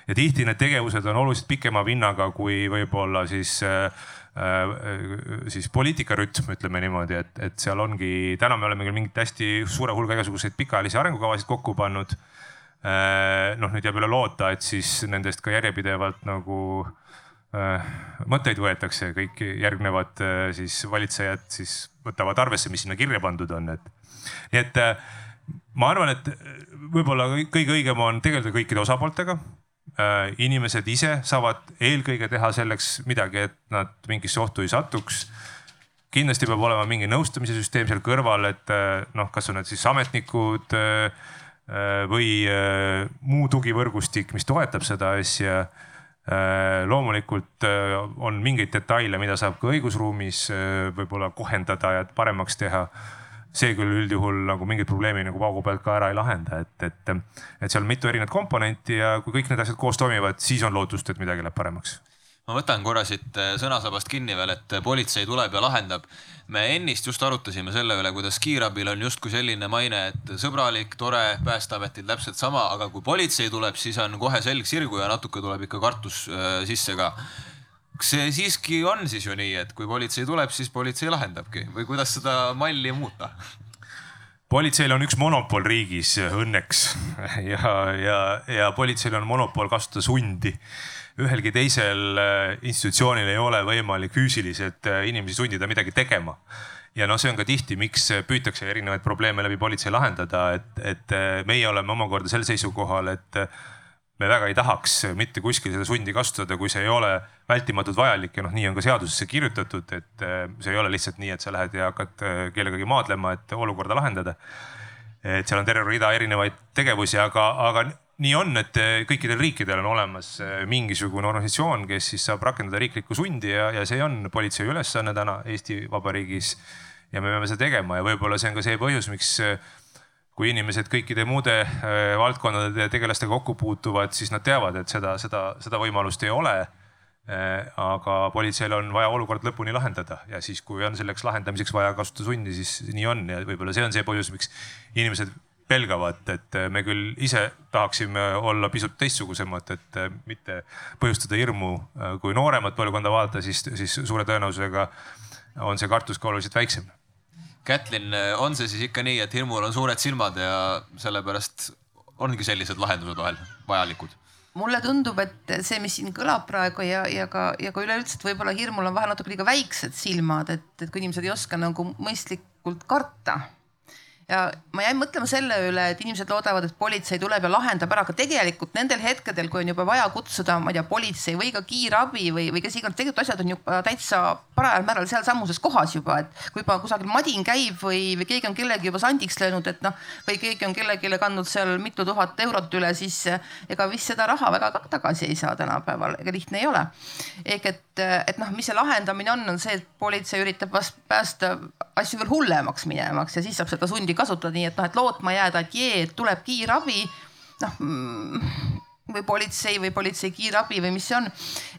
ja tihti need tegevused on oluliselt pikema vinnaga kui võib-olla siis Äh, siis poliitikarütm, ütleme niimoodi, et, et seal ongi, täna me oleme küll mingit hästi suure hulga igasuguseid pikaajalisi arengukavasid kokku pannud. noh, nüüd jääb üle loota, et siis nendest ka järjepidevalt nagu äh, mõtteid võetakse, kõik järgnevad äh, siis valitsejad siis võtavad arvesse, mis sinna kirja pandud on, et. nii et äh, ma arvan, et võib-olla kõige õigem on tegeleda kõikide osapooltega äh,. Inimesed ise saavad eelkõige teha selleks midagi, et nad mingisse ohtu ei satuks kindlasti peab olema mingi nõustamise süsteem seal kõrval, et noh, kas on need siis ametnikud või muu tugivõrgustik, mis toetab seda asja. loomulikult on mingeid detaile, mida saab ka õigusruumis võib-olla kohendada ja paremaks teha see küll üldjuhul nagu mingit probleemi nagu paugu pealt ka ära ei lahenda, et, et, et seal on mitu erinevat komponenti ja kui kõik need asjad koos toimivad, siis on lootust, et midagi läheb paremaks ma võtan korra siit äh, sõnasabast kinni veel, et politsei tuleb ja lahendab. me ennist just arutasime selle üle, kuidas kiirabil on justkui selline maine, et sõbralik, tore, Päästeametil täpselt sama, aga kui politsei tuleb, siis on kohe selg sirgu ja natuke tuleb ikka kartus äh, sisse ka kas see siiski on siis ju nii, et kui politsei tuleb, siis politsei lahendabki või kuidas seda malli muuta? politseil on üks monopol riigis õnneks ja, ja, ja politseil on monopol kasutada sundi ühelgi teisel äh, institutsioonil ei ole võimalik füüsiliselt äh, inimesi sundida midagi tegema. ja noh, see on ka tihti, miks püütakse erinevaid probleeme läbi politsei lahendada, et, et äh, meie oleme omakorda sel seisukohal, et me väga ei tahaks mitte kuskil seda sundi kasutada, kui see ei ole vältimatult vajalik ja noh, nii on ka seadusesse kirjutatud, et see ei ole lihtsalt nii, et sa lähed ja hakkad kellegagi maadlema, et olukorda lahendada. et seal on terve rida erinevaid tegevusi, aga, aga nii on, et eh, kõikidel riikidel on olemas mingisugune organisatsioon, kes siis saab rakendada riiklikku sundi ja, ja see on politsei ülesanne täna Eesti Vabariigis. ja me peame seda tegema ja võib-olla see on ka see põhjus, miks kui inimesed kõikide muude valdkondade tegelastega kokku puutuvad, siis nad teavad, et seda, seda, seda võimalust ei ole. aga politseil on vaja olukord lõpuni lahendada ja siis, kui on selleks lahendamiseks vaja kasutada sundi, siis nii on ja võib-olla see on see põhjus, miks inimesed pelgavad, et me küll ise tahaksime olla pisut teistsugusemad, et mitte põhjustada hirmu. kui nooremat põlvkonda vaadata, siis, siis suure tõenäosusega on see kartus ka oluliselt väiksem. Kätlin, on see siis ikka nii, et hirmul on suured silmad ja sellepärast ongi sellised lahendused vahel vajalikud? mulle tundub, et see, mis siin kõlab praegu ja, ja ka, ja ka üleüldse, et võib-olla hirmul on vahel natuke liiga väiksed silmad, et, et kui inimesed ei oska nagu mõistlikult karta ja ma jäin mõtlema selle üle, et inimesed loodavad, et politsei tuleb ja lahendab ära, aga tegelikult nendel hetkedel, kui on juba vaja kutsuda, ma ei tea, politsei või ka kiirabi või, või kes iganes, tegelikult asjad on juba täitsa parajal määral sealsamuses kohas juba, et kui juba kusagil madin käib või, või keegi on kellegi juba sandiks löönud, et noh, või keegi on kellelegi kandnud seal mitu tuhat eurot üle, siis ega vist seda raha väga ka tagasi ei saa tänapäeval, ega lihtne ei ole. ehk et, et noh, mis see lahendamine on, on see, et politsei üritab vast päästa asju veel hullemaks minemaks ja siis saab seda sundi kasutada, nii et noh, et lootma jääda, et jee, tuleb kiirabi. noh mm, või politsei või politsei kiirabi või mis see on,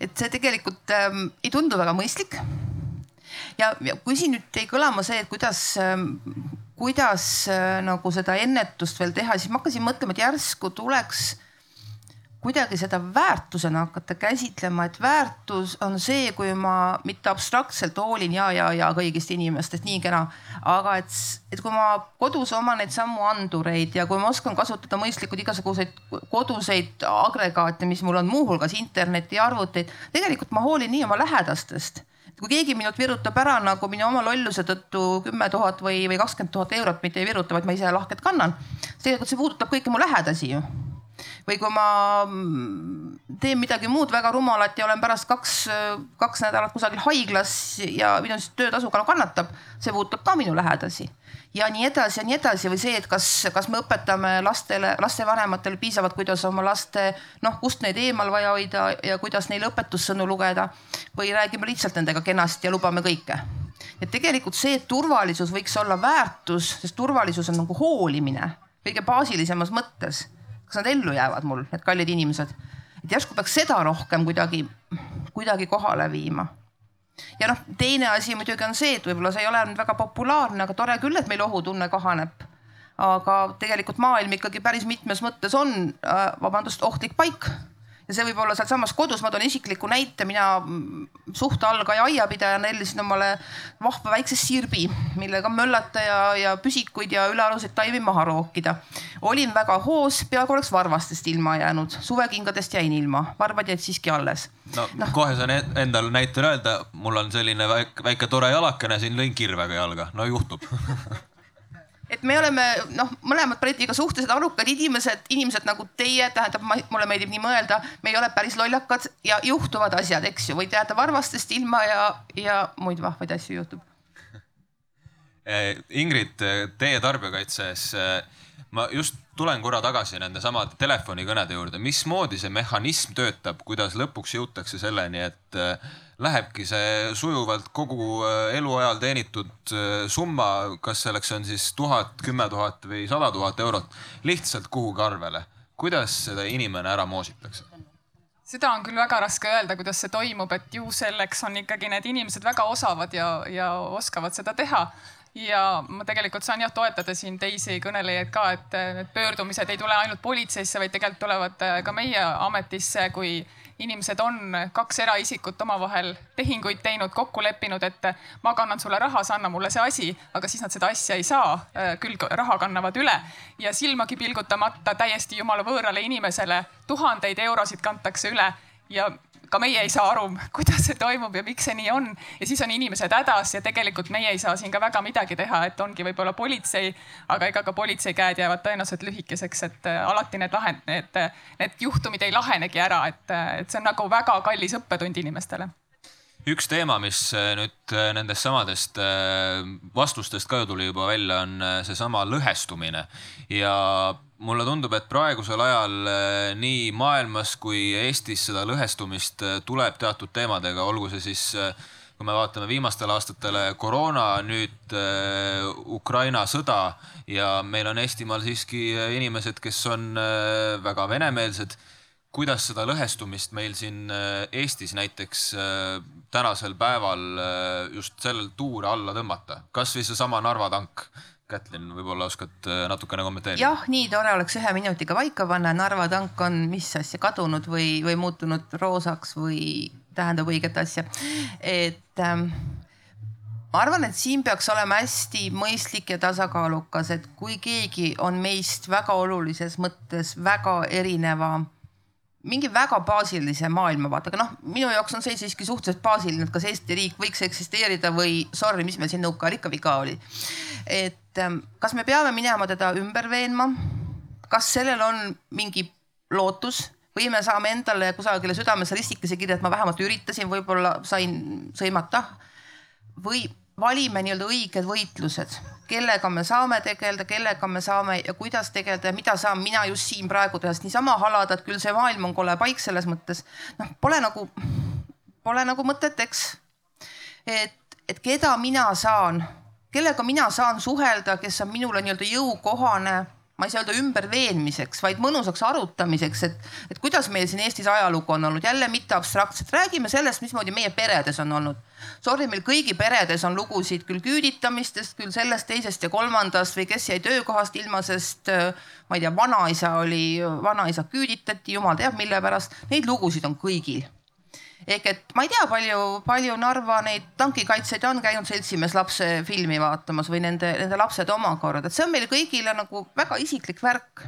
et see tegelikult ähm, ei tundu väga mõistlik. ja, ja kui siin nüüd jäi kõlama see, et kuidas ähm, kuidas äh, nagu seda ennetust veel teha, siis ma hakkasin mõtlema, et järsku tuleks kuidagi seda väärtusena hakata käsitlema, et väärtus on see, kui ma mitte abstraktselt hoolin ja, ja, ja kõigist inimestest, nii kena. aga et, et kui ma kodus oman neid samu andureid ja kui ma oskan kasutada mõistlikult igasuguseid koduseid agregaate, mis mul on muuhulgas interneti ja arvuteid, tegelikult ma hoolin nii oma lähedastest kui keegi minult virutab ära nagu minu oma lolluse tõttu kümme tuhat või, või kakskümmend tuhat eurot, mitte ei viruta, vaid ma ise lahkelt kannan. tegelikult see puudutab kõiki mu lähedasi ju või kui ma mm, teen midagi muud väga rumalat ja olen pärast kaks, kaks nädalat kusagil haiglas ja minu töötasu ka kannatab, see puudutab ka minu lähedasi ja nii edasi ja nii edasi või see, et kas, kas me õpetame lastele, lastevanematele piisavalt, kuidas oma laste noh, kust neid eemal vaja hoida ja kuidas neile õpetussõnu lugeda või räägime lihtsalt nendega kenasti ja lubame kõike. et tegelikult see, et turvalisus võiks olla väärtus, sest turvalisus on nagu hoolimine kõige baasilisemas mõttes kas nad ellu jäävad mul, need kallid inimesed. et järsku peaks seda rohkem kuidagi, kuidagi kohale viima. ja noh, teine asi muidugi on see, et võib-olla see ei ole nüüd väga populaarne, aga tore küll, et meil ohutunne kahaneb. aga tegelikult maailm ikkagi päris mitmes mõttes on, äh, vabandust, ohtlik paik ja see võib olla sealsamas kodus, ma toon isikliku näite, mina mm, suht algaja aiapidajana tellisin omale vahva väikse sirbi, millega möllata ja, ja püsikuid ja ülealuseid taimi maha rookida. olin väga hoos, peaaegu oleks varvastest ilma jäänud, suvekingadest jäin ilma, varbad jäid siiski alles. no, no. kohe saan e-, endal näitel öelda, mul on selline väike, väike tore jalakene, siin lõin kirvega jalga, no juhtub <laughs> et me oleme noh, mõlemad Bretiga suhteliselt arukad inimesed, inimesed nagu teie, tähendab, mulle meeldib nii mõelda, me ei ole päris lollakad ja juhtuvad asjad, eks ju, võite jääda varvastest ilma ja, ja muid vahvaid asju juhtub. Eh, Ingrid, teie tarbijakaitses, eh, ma just tulen korra tagasi nende samade telefonikõnede juurde, mismoodi see mehhanism töötab, kuidas lõpuks jõutakse selleni, et äh, lähebki see sujuvalt kogu äh, eluajal teenitud äh, summa, kas selleks on siis tuhat, kümme tuhat või sada tuhat eurot, lihtsalt kuhugi arvele. kuidas seda inimene ära moositakse? seda on küll väga raske öelda, kuidas see toimub, et ju selleks on ikkagi need inimesed väga osavad ja, ja oskavad seda teha ja ma tegelikult saan jah toetada siin teisi kõnelejaid ka, et need pöördumised ei tule ainult politseisse, vaid tegelikult tulevad äh, ka meie ametisse, kui inimesed on kaks eraisikut omavahel tehinguid teinud, kokku leppinud, et ma kannan sulle raha, sa anna mulle see asi, aga siis nad seda asja ei saa. Äh, küll raha kannavad üle ja silmagi pilgutamata täiesti jumala võõrale inimesele tuhandeid eurosid kantakse üle ja ka meie ei saa aru, <laughs> kuidas see toimub ja miks see nii on. ja siis on inimesed hädas ja tegelikult meie ei saa siin ka väga midagi teha, et ongi võib-olla politsei, aga ega ka politsei käed jäävad tõenäoliselt lühikeseks, et äh, alati need lahend-, need, need juhtumid ei lahenegi ära, et, äh, et see on nagu väga kallis õppetund inimestele üks teema, mis äh, nüüd nendest samadest vastustest ka ju tuli juba välja, on seesama lõhestumine ja mulle tundub, et praegusel ajal nii maailmas kui Eestis seda lõhestumist tuleb teatud teemadega, olgu see siis kui me vaatame viimastele aastatele koroona, nüüd Ukraina sõda ja meil on Eestimaal siiski inimesed, kes on väga venemeelsed. Kuidas seda lõhestumist meil siin Eestis näiteks tänasel päeval just sellel tuure alla tõmmata, kasvõi seesama Narva tank Kätlin, võib-olla oskad äh, natukene kommenteerida? jah, nii tore oleks ühe minutiga paika panna, Narva tank on mis asja kadunud või, või muutunud roosaks või tähendab õiget asja. et ähm, ma arvan, et siin peaks olema hästi mõistlik ja tasakaalukas, et kui keegi on meist väga olulises mõttes väga erineva mingi väga baasilise maailmavaatega, noh, minu jaoks on see siiski suhteliselt baasiline, et kas Eesti riik võiks eksisteerida või sorry, mis meil siin nõukaajal ikka viga oli. et ähm, kas me peame minema teda ümber veenma? kas sellel on mingi lootus või me saame endale kusagile südamesse ristikese kirja, et ma vähemalt üritasin, võib-olla sain sõimata. või valime nii-öelda õiged võitlused, kellega me saame tegeleda, kellega me saame ja kuidas tegeleda ja mida saan mina just siin praegu teha, sest niisama halada, et küll see maailm on kole paik selles mõttes. noh, pole nagu, pole nagu mõtet, eks. et, et keda mina saan kellega mina saan suhelda, kes on minule nii-öelda jõukohane, ma ei saa öelda ümberveenmiseks, vaid mõnusaks arutamiseks, et, et kuidas meil siin Eestis ajalugu on olnud, jälle mitte abstraktselt, räägime sellest, mismoodi meie peredes on olnud. Sorry, meil kõigi peredes on lugusid küll küüditamistest, küll sellest, teisest ja kolmandast või kes jäi töökohast ilma, sest ma ei tea, vanaisa oli, vanaisa küüditati, jumal teab mille pärast. Neid lugusid on kõigil ehk et ma ei tea, palju, palju Narva neid tankikaitsjaid on käinud seltsimees lapse filmi vaatamas või nende, nende lapsed omakorda, et see on meile kõigile nagu väga isiklik värk.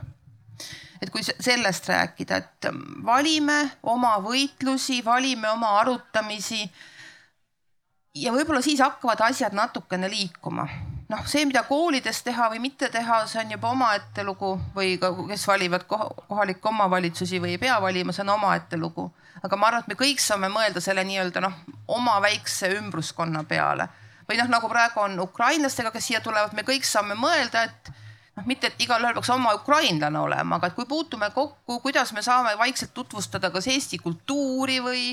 et kui sellest rääkida, et valime oma võitlusi, valime oma arutamisi. ja võib-olla siis hakkavad asjad natukene liikuma noh, see, mida koolides teha või mitte teha, see on juba omaette lugu või ka kes valivad kohalikke omavalitsusi või ei pea valima, see on omaette lugu. aga ma arvan, et me kõik saame mõelda selle nii-öelda noh, oma väikse ümbruskonna peale või noh, nagu praegu on ukrainlastega, kes siia tulevad, me kõik saame mõelda, et noh, mitte et igalühel peaks oma ukrainlane olema, aga et kui puutume kokku, kuidas me saame vaikselt tutvustada kas Eesti kultuuri või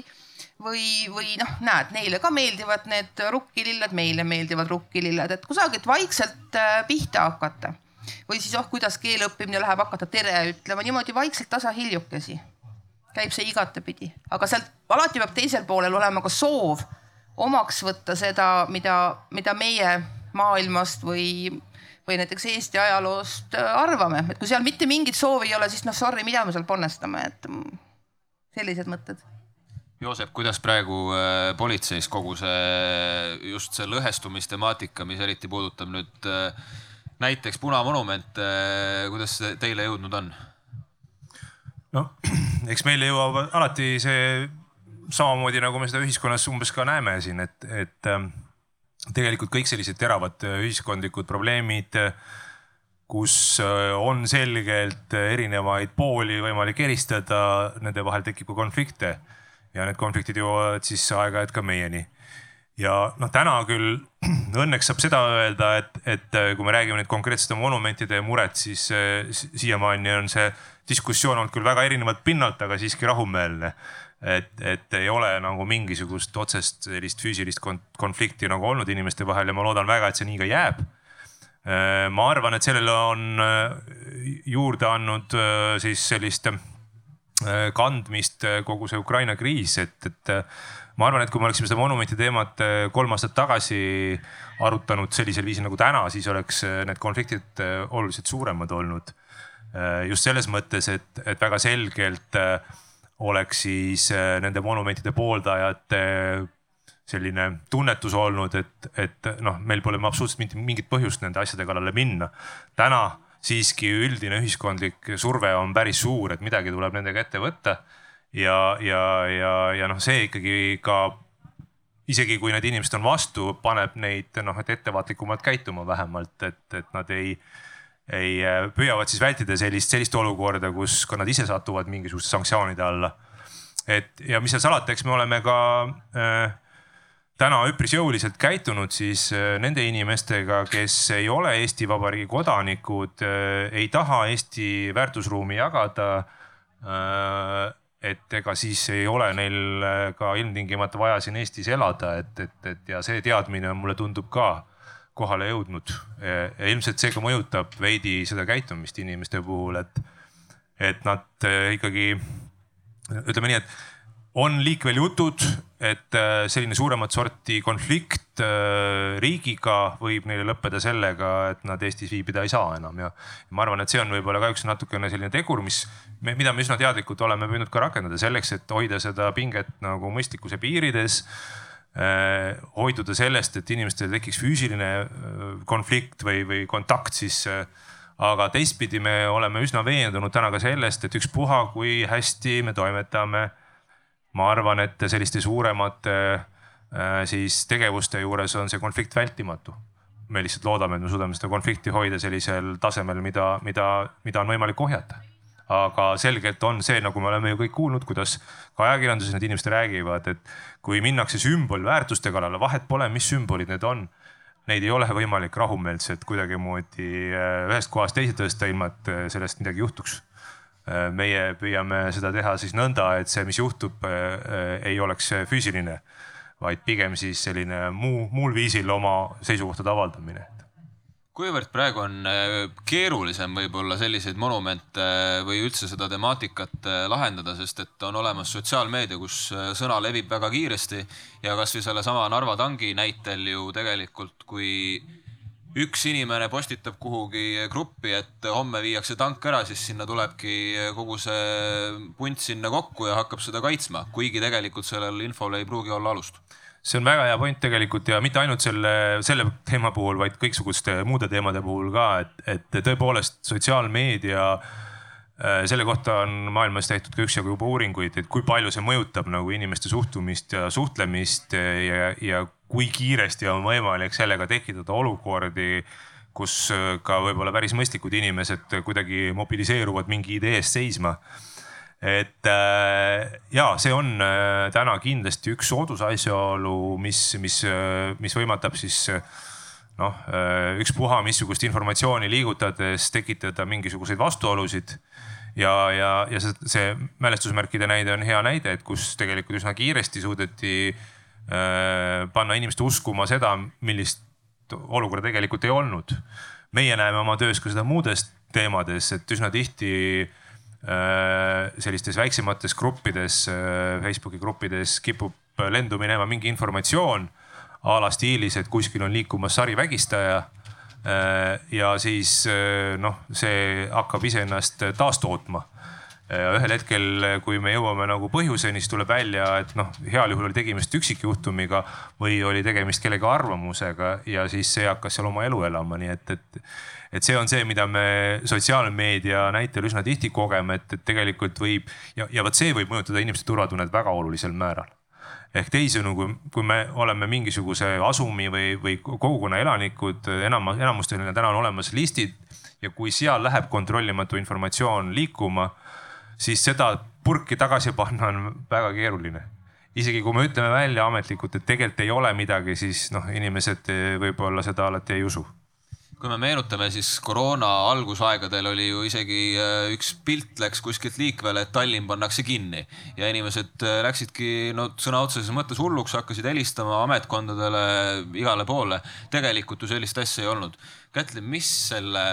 või, või noh, näed, neile ka meeldivad need rukkililled, meile meeldivad rukkililled, et kusagilt vaikselt äh, pihta hakata. või siis oh, kuidas keele õppimine läheb, hakata tere ütlema niimoodi vaikselt tasahiljakesi. käib see igatepidi, aga sealt alati peab teisel poolel olema ka soov omaks võtta seda, mida, mida meie maailmast või, või näiteks Eesti ajaloost äh, arvame, et kui seal mitte mingit soovi ei ole, siis noh, sorry, mida me seal ponnestame, et sellised mõtted Joosep, kuidas praegu äh, politseis kogu see, just see lõhestumistemaatika, mis eriti puudutab nüüd äh, näiteks punamonumente, äh, kuidas see teile jõudnud on? noh, <clears throat> eks meile jõuab alati see samamoodi nagu me seda ühiskonnas umbes ka näeme siin, et, et ähm, tegelikult kõik sellised teravad ühiskondlikud probleemid, kus on selgelt erinevaid pooli võimalik eristada, nende vahel tekib ka konflikte ja need konfliktid jõuavad siis aeg-ajalt ka meieni. ja noh, täna küll <clears throat> õnneks saab seda öelda, et, et äh, kui me räägime nüüd konkreetsete monumentide muret, siis äh, siiamaani on see diskussioon olnud küll väga erinevalt pinnalt, aga siiski rahumeelne. et, et ei ole nagu mingisugust otsest sellist füüsilist konflikti nagu olnud inimeste vahel ja ma loodan väga, et see nii ka jääb äh, ma arvan, et sellele on juurde andnud siis sellist kandmist äh, kogu see Ukraina kriis, et, et äh, ma arvan, et kui me oleksime seda monumenti teemat kolm aastat tagasi arutanud sellisel viisil nagu täna, siis oleks need konfliktid oluliselt suuremad olnud. just selles mõttes, et, et väga selgelt oleks siis nende monumentide pooldajate selline tunnetus olnud, et, et noh, meil pole absoluutselt mingit põhjust nende asjade kallale minna. täna siiski üldine ühiskondlik surve on päris suur, et midagi tuleb nendega ette võtta. ja, ja, ja, ja noh, see ikkagi ka isegi kui need inimesed on vastu, paneb neid noh, et ettevaatlikumalt käituma vähemalt, et, et nad ei, ei püüavad siis vältida sellist, sellist olukorda, kus ka nad ise satuvad mingisuguste sanktsioonide alla. et ja mis seal salata, eks me oleme ka äh, täna üpris jõuliselt käitunud siis äh, nende inimestega, kes ei ole Eesti Vabariigi kodanikud, äh, ei taha Eesti väärtusruumi jagada. Äh, et ega siis ei ole neil ka ilmtingimata vaja siin Eestis elada, et, et, et ja see teadmine mulle tundub ka kohale jõudnud. ja ilmselt see ka mõjutab veidi seda käitumist inimeste puhul, et, et nad ikkagi ütleme nii, et on liikvel jutud, et äh, selline suuremat sorti konflikt äh, riigiga võib neile lõppeda sellega, et nad Eestis viibida ei saa enam ja ma arvan, et see on võib-olla kahjuks natukene selline tegur, mis, mida me üsna teadlikult oleme püüdnud ka rakendada selleks, et hoida seda pinget nagu mõistlikkuse piirides äh, hoiduda sellest, et inimestel tekiks füüsiline konflikt või, või kontakt siis. aga teistpidi me oleme üsna veendunud täna ka sellest, et ükspuha, kui hästi me toimetame ma arvan, et selliste suuremate äh, siis tegevuste juures on see konflikt vältimatu. me lihtsalt loodame, et me suudame seda konflikti hoida sellisel tasemel, mida, mida, mida on võimalik ohjata. aga selgelt on see, nagu me oleme ju kõik kuulnud, kuidas ka ajakirjanduses need inimesed räägivad, et kui minnakse sümbolväärtuste kallale, vahet pole, mis sümbolid need on neid ei ole võimalik rahumeelselt kuidagimoodi äh, ühest kohast teise tõsta, ilma et äh, sellest midagi juhtuks meie püüame seda teha siis nõnda, et see, mis juhtub, äh, äh, ei oleks füüsiline, vaid pigem siis selline muu, muul viisil oma seisukohtade avaldamine. Kuivõrd praegu on keerulisem võib-olla selliseid monumente või üldse seda temaatikat lahendada, sest et on olemas sotsiaalmeedia, kus sõna levib väga kiiresti ja kasvõi sellesama Narva tangi näitel ju tegelikult, kui üks inimene postitab kuhugi gruppi, et homme viiakse tank ära, siis sinna tulebki kogu see punt sinna kokku ja hakkab seda kaitsma, kuigi tegelikult sellel infol ei pruugi olla alust. See on väga hea point tegelikult ja mitte ainult selle, selle teema puhul, vaid kõiksuguste muude teemade puhul ka, et, et tõepoolest sotsiaalmeedia äh, selle kohta on maailmas tehtud ka üksjagu juba uuringuid, et kui palju see mõjutab nagu inimeste suhtumist ja suhtlemist ja, ja kui kiiresti on võimalik sellega tekitada olukordi, kus äh, ka võib-olla päris mõistlikud inimesed kuidagi mobiliseeruvad mingi idee eest seisma. et äh, ja see on äh, täna kindlasti üks soodusasjaolu, mis, mis, mis võimaldab siis noh, ükspuha missugust informatsiooni liigutades tekitada mingisuguseid vastuolusid ja, ja, ja see, see mälestusmärkide näide on hea näide, et kus tegelikult üsna kiiresti suudeti äh, panna inimest uskuma seda, millist olukorda tegelikult ei olnud. meie näeme oma töös ka seda muudes teemades, et üsna tihti äh, sellistes väiksemates gruppides, äh, Facebooki gruppides kipub lendu minema mingi informatsioon a la stiilis, et kuskil on liikumas sarivägistaja. ja siis noh, see hakkab iseennast taastootma ühel hetkel, kui me jõuame nagu põhjuseni, siis tuleb välja, et noh, heal juhul oli tegemist üksikjuhtumiga või oli tegemist kellegi arvamusega ja siis see hakkas seal oma elu elama, nii et, et. et see on see, mida me sotsiaalmeedia näitel üsna tihti kogeme, et, et tegelikult võib ja, ja vot see võib mõjutada inimeste turvatunnet väga olulisel määral ehk teisisõnu, kui, kui me oleme mingisuguse asumi või, või kogukonna elanikud, enam, enamustel täna on olemas listid ja kui seal läheb kontrollimatu informatsioon liikuma, siis seda purki tagasi panna on väga keeruline. isegi kui me ütleme välja ametlikult, et tegelikult ei ole midagi, siis noh, inimesed võib-olla seda alati ei usu kui me meenutame, siis koroona algusaegadel oli ju isegi äh, üks pilt läks kuskilt liikvele, et Tallinn pannakse kinni ja inimesed äh, läksidki no sõna otseses mõttes hulluks, hakkasid helistama ametkondadele igale poole. tegelikult ju sellist asja ei olnud. Kätlin, mis selle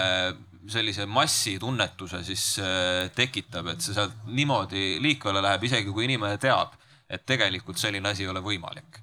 sellise massitunnetuse siis äh, tekitab, et see sealt niimoodi liikvele läheb, isegi kui inimene teab, et tegelikult selline asi ei ole võimalik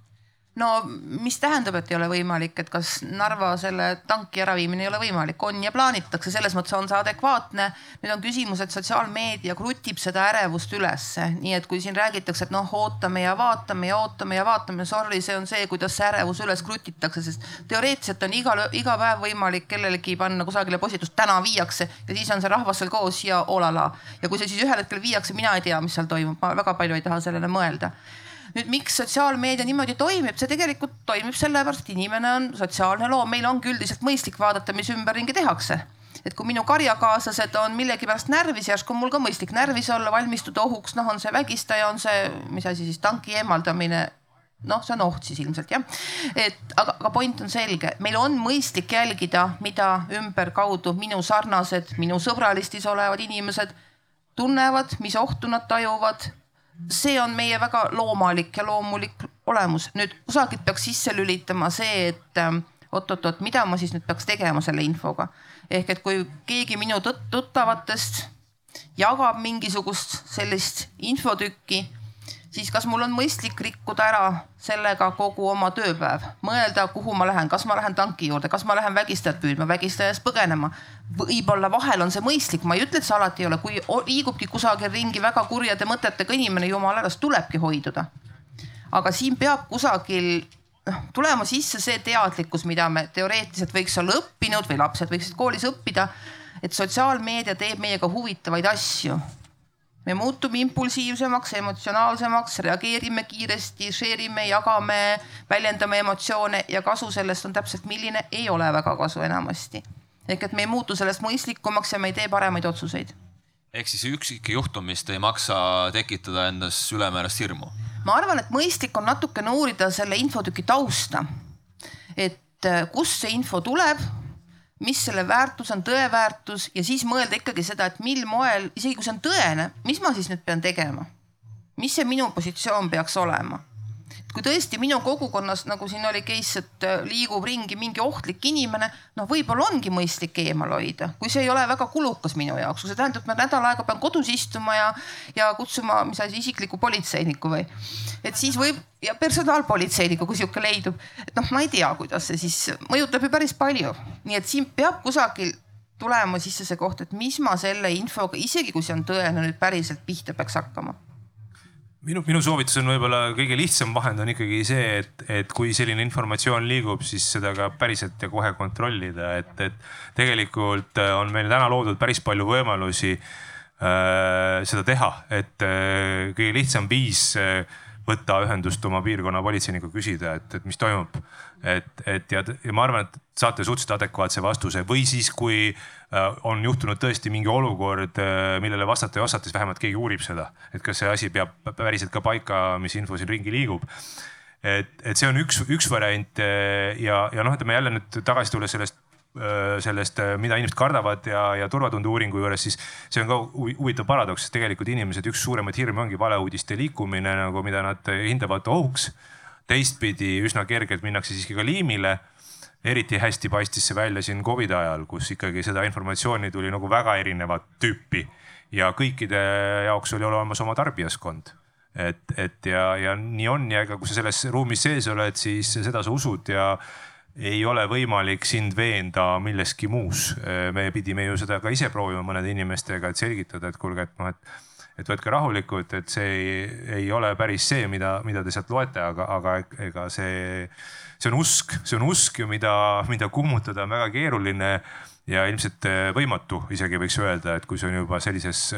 no mis tähendab, et ei ole võimalik, et kas Narva selle tanki äraviimine ei ole võimalik, on ja plaanitakse, selles mõttes on see adekvaatne. nüüd on küsimus, et sotsiaalmeedia krutib seda ärevust ülesse, nii et kui siin räägitakse, et noh, ootame ja vaatame ja ootame ja vaatame, sorry, see on see, kuidas see ärevus üles krutitakse, sest teoreetiliselt on iga, iga päev võimalik kellelegi panna kusagile postitust, täna viiakse ja siis on see rahvas seal koos ja olala. ja kui see siis ühel hetkel viiakse, mina ei tea, mis seal toimub, ma väga palju ei taha sellele mõelda nüüd, miks sotsiaalmeedia niimoodi toimib, see tegelikult toimib sellepärast, et inimene on sotsiaalne loom, meil ongi üldiselt mõistlik vaadata, mis ümberringi tehakse. Et kui minu karjakaaslased on millegipärast närvis, järsku on mul ka mõistlik närvis olla, valmistuda ohuks, noh, on see vägistaja, on see, mis asi siis, tanki eemaldamine. Noh, see on oht siis ilmselt jah. et aga, aga point on selge, meil on mõistlik jälgida, mida ümberkaudu minu sarnased, minu sõbralistis olevad inimesed tunnevad, mis ohtu nad tajuvad see on meie väga loomalik ja loomulik olemus. nüüd kusagilt peaks sisse lülitama see, et ähm, oot-oot-oot, mida ma siis nüüd peaks tegema selle infoga. ehk et kui keegi minu tuttavatest jagab mingisugust sellist infotükki siis kas mul on mõistlik rikkuda ära sellega kogu oma tööpäev, mõelda, kuhu ma lähen, kas ma lähen tanki juurde, kas ma lähen vägistajat püüdma, vägistaja eest põgenema. võib-olla vahel on see mõistlik, ma ei ütle, et see alati ei ole, kui liigubki kusagil ringi väga kurjade mõtetega inimene, jumala eest tulebki hoiduda. aga siin peab kusagil noh tulema sisse see teadlikkus, mida me teoreetiliselt võiks olla õppinud või lapsed võiksid koolis õppida. et sotsiaalmeedia teeb meiega huvitavaid asju me muutume impulsiivsemaks, emotsionaalsemaks, reageerime kiiresti, share ime, jagame, väljendame emotsioone ja kasu sellest on täpselt milline, ei ole väga kasu enamasti. ehk et me ei muutu sellest mõistlikumaks ja me ei tee paremaid otsuseid. ehk siis üksikjuhtumist ei maksa tekitada endas ülemäärast hirmu? ma arvan, et mõistlik on natukene uurida selle infotüki tausta. et eh, kust see info tuleb mis selle väärtus on, tõe väärtus ja siis mõelda ikkagi seda, et mil moel, isegi kui see on tõene, mis ma siis nüüd pean tegema? mis see minu positsioon peaks olema? Kui tõesti minu kogukonnas, nagu siin oli case, et äh, liigub ringi mingi ohtlik inimene, noh, võib-olla ongi mõistlik eemal hoida, kui see ei ole väga kulukas minu jaoks, kui see tähendab, et ma nädal aega pean kodus istuma ja, ja kutsuma, mis asi, isikliku politseiniku või. et siis võib ja personaalpolitseiniku, kui sihuke leidub, et noh, ma ei tea, kuidas see siis mõjutab ju päris palju, nii et siin peab kusagil tulema sisse see koht, et mis ma selle infoga, isegi kui see on tõene, nüüd päriselt pihta peaks hakkama minu, minu soovitus on võib-olla kõige lihtsam vahend on ikkagi see, et, et kui selline informatsioon liigub, siis seda ka päriselt ja kohe kontrollida, et, et tegelikult äh, on meil täna loodud päris palju võimalusi äh, seda teha, et äh, kõige lihtsam viis äh, võtta ühendust oma piirkonna politseinikuga, küsida, et, et mis toimub. Et, et ja, ja ma arvan, et saate suhteliselt adekvaatse vastuse. Või siis, kui äh, on juhtunud tõesti mingi olukord, äh, millele vastata ei osata, siis vähemalt keegi uurib seda, et kas see asi peab päriselt ka paika, mis info siin ringi liigub. Et, et see on üks, üks variant äh, ja, ja noh, ütleme jälle nüüd tagasi tulles sellest sellest, mida inimesed kardavad ja, ja turvatunde uuringu juures, siis see on ka huvitav paradoks, sest tegelikult inimesed, üks suuremaid hirme ongi valeuudiste liikumine nagu, mida nad hindavad ohuks. Teistpidi üsna kergelt minnakse siiski ka liimile. eriti hästi paistis see välja siin Covidi ajal, kus ikkagi seda informatsiooni tuli nagu väga erinevat tüüpi ja kõikide jaoks oli olemas oma tarbijaskond et, et ja, ja nii on ja ega kui sa selles ruumis sees oled, siis seda sa usud ja ei ole võimalik sind veenda milleski muus. me pidime ju seda ka ise proovima mõnede inimestega, et selgitada, et kuulge, et noh, et et võtke rahulikult, et see ei, ei ole päris see, mida, mida te sealt loete, aga, aga ega see, see on usk, see on usk ju, mida, mida kummutada on väga keeruline ja ilmselt võimatu isegi võiks öelda, et kui see on juba sellises,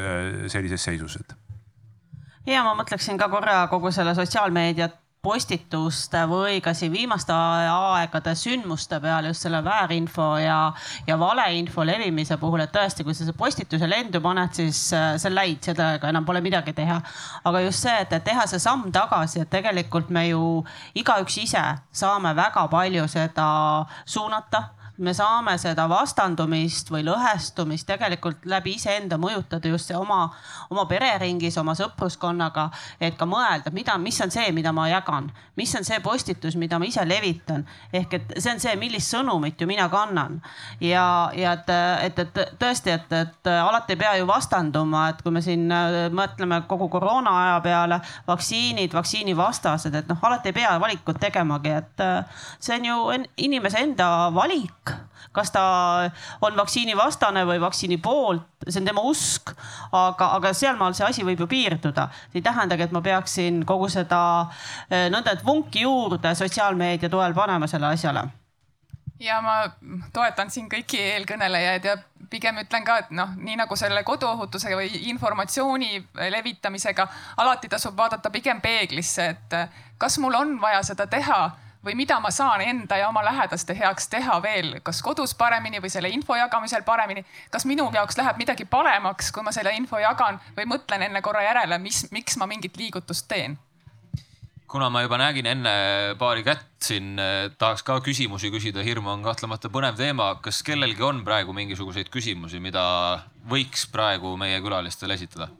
sellises seisus, et. Ja ma mõtleksin ka korra kogu selle sotsiaalmeediat postituste või ka siin viimaste aegade sündmuste peale just selle väärinfo ja, ja valeinfo levimise puhul, et tõesti, kui sa selle postituse lendu paned, siis äh, on läid, sellega enam pole midagi teha. aga just see, et teha see samm tagasi, et tegelikult me ju igaüks ise saame väga palju seda suunata me saame seda vastandumist või lõhestumist tegelikult läbi iseenda mõjutada just oma, oma pereringis, oma sõpruskonnaga. et ka mõelda, mida, mis on see, mida ma jagan, mis on see postitus, mida ma ise levitan. ehk et see on see, millist sõnumit ju mina kannan. ja, ja et, et, et tõesti, et, et alati ei pea ju vastanduma, et kui me siin äh, mõtleme kogu koroona aja peale, vaktsiinid, vaktsiinivastased, et noh, alati ei pea valikut tegemagi, et äh, see on ju inimese enda valik kas ta on vaktsiinivastane või vaktsiini poolt, see on tema usk. aga, aga sealmaal see asi võib ju piirduda. see ei tähendagi, et ma peaksin kogu seda eh, nõnda, et vunki juurde sotsiaalmeedia toel panema sellele asjale ja ma toetan siin kõiki eelkõnelejaid ja pigem ütlen ka, et noh, nii nagu selle koduohutuse või informatsiooni levitamisega, alati tasub vaadata pigem peeglisse, et kas mul on vaja seda teha või mida ma saan enda ja oma lähedaste heaks teha veel, kas kodus paremini või selle info jagamisel paremini. kas minu jaoks läheb midagi paremaks, kui ma selle info jagan või mõtlen enne korra järele, mis, miks ma mingit liigutust teen? kuna ma juba nägin enne paari kätt siin, tahaks ka küsimusi küsida, hirm on kahtlemata põnev teema. kas kellelgi on praegu mingisuguseid küsimusi, mida võiks praegu meie külalistele esitada?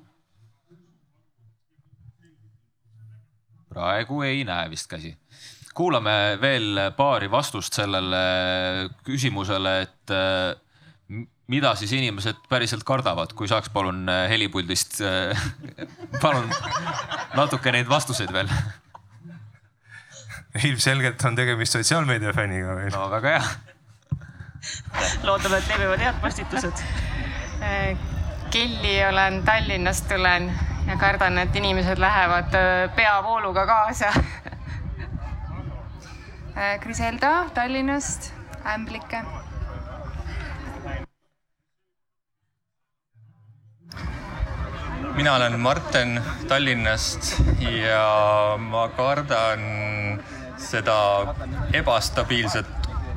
praegu ei näe vist käsi kuulame veel paari vastust sellele küsimusele, et äh, mida siis inimesed päriselt kardavad, kui saaks palun äh, helipuldist, äh, <laughs> palun natuke neid vastuseid veel. ilmselgelt on tegemist sotsiaalmeedia fänniga või? no väga hea. loodame, et levivad head postitused. Kelly olen, Tallinnast tulen ja kardan, et inimesed lähevad peavooluga kaasa Griselda äh, Tallinnast, Ämblike. mina olen Marten Tallinnast ja ma kardan seda ebastabiilset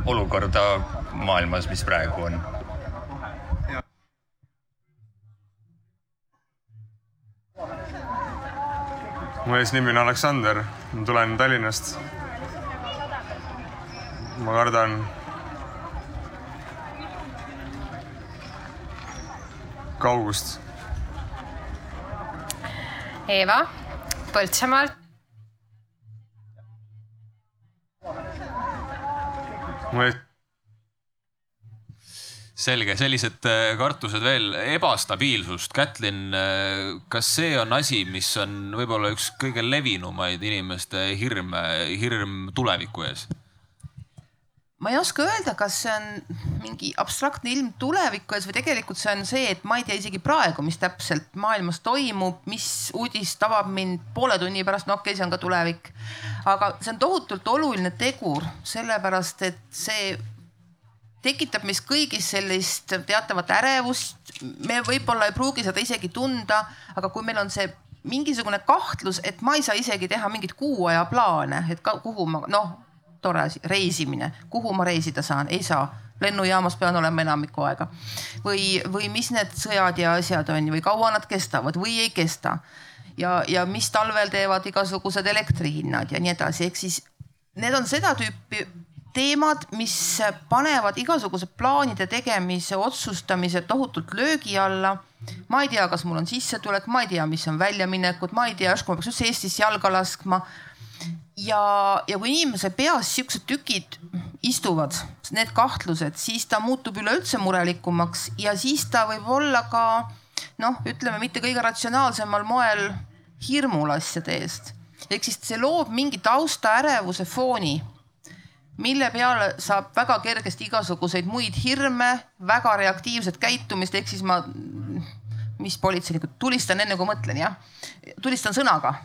olukorda maailmas, mis praegu on. mu eesnimi on Aleksander, ma tulen Tallinnast ma kardan kaugust. Eeva Põltsamaalt. ma ei selge, sellised äh, kartused veel, ebastabiilsust. Kätlin, äh, kas see on asi, mis on võib-olla üks kõige levinumaid inimeste hirme, hirm tuleviku ees? Ma ei oska öelda, kas see on mingi abstraktne ilm tuleviku ees või tegelikult see on see, et ma ei tea isegi praegu, mis täpselt maailmas toimub, mis uudis tabab mind poole tunni pärast, no okei okay,, see on ka tulevik. aga see on tohutult oluline tegur, sellepärast et see tekitab meis kõigis sellist teatavat ärevust. me võib-olla ei pruugi seda isegi tunda, aga kui meil on see mingisugune kahtlus, et ma ei saa isegi teha mingit kuu aja plaane, et ka, kuhu ma noh tore asi, reisimine, kuhu ma reisida saan, ei saa lennujaamas pean olema enamiku aega. või, või mis need sõjad ja asjad on või kaua nad kestavad või ei kesta. ja, ja mis talvel teevad igasugused elektrihinnad ja nii edasi, ehk siis need on seda tüüpi teemad, mis panevad igasuguse plaanide tegemise, otsustamise tohutult löögi alla. ma ei tea, kas mul on sissetulek, ma ei tea, mis on väljaminekud, ma ei tea, järsku ma peaks üldse Eestisse jalga laskma ja, ja kui inimese peas siuksed tükid istuvad, need kahtlused, siis ta muutub üleüldse murelikumaks ja siis ta võib olla ka noh, ütleme mitte kõige ratsionaalsemal moel hirmul asjade eest. ehk siis see loob mingi tausta ärevuse fooni, mille peale saab väga kergesti igasuguseid muid hirme, väga reaktiivset käitumist, ehk siis ma mis politseinikud, tulistan enne kui mõtlen jah, tulistan sõnaga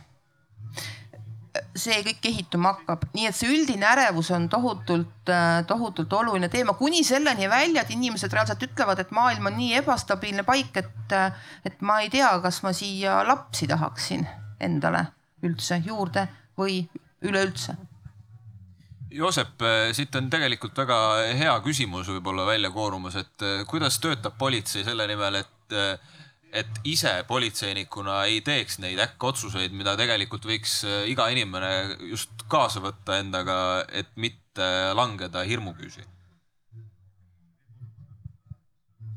see kõik kehituma hakkab, nii et see üldine ärevus on tohutult, tohutult oluline teema, kuni selleni välja, et inimesed reaalselt ütlevad, et maailm on nii ebastabiilne paik, et, et ma ei tea, kas ma siia lapsi tahaksin endale üldse juurde või üleüldse. Joosep, siit on tegelikult väga hea küsimus võib-olla välja koorumas, et kuidas töötab politsei selle nimel, et et ise politseinikuna ei teeks neid äkkotsuseid, mida tegelikult võiks äh, iga inimene just kaasa võtta endaga, et mitte langeda hirmuküüsi?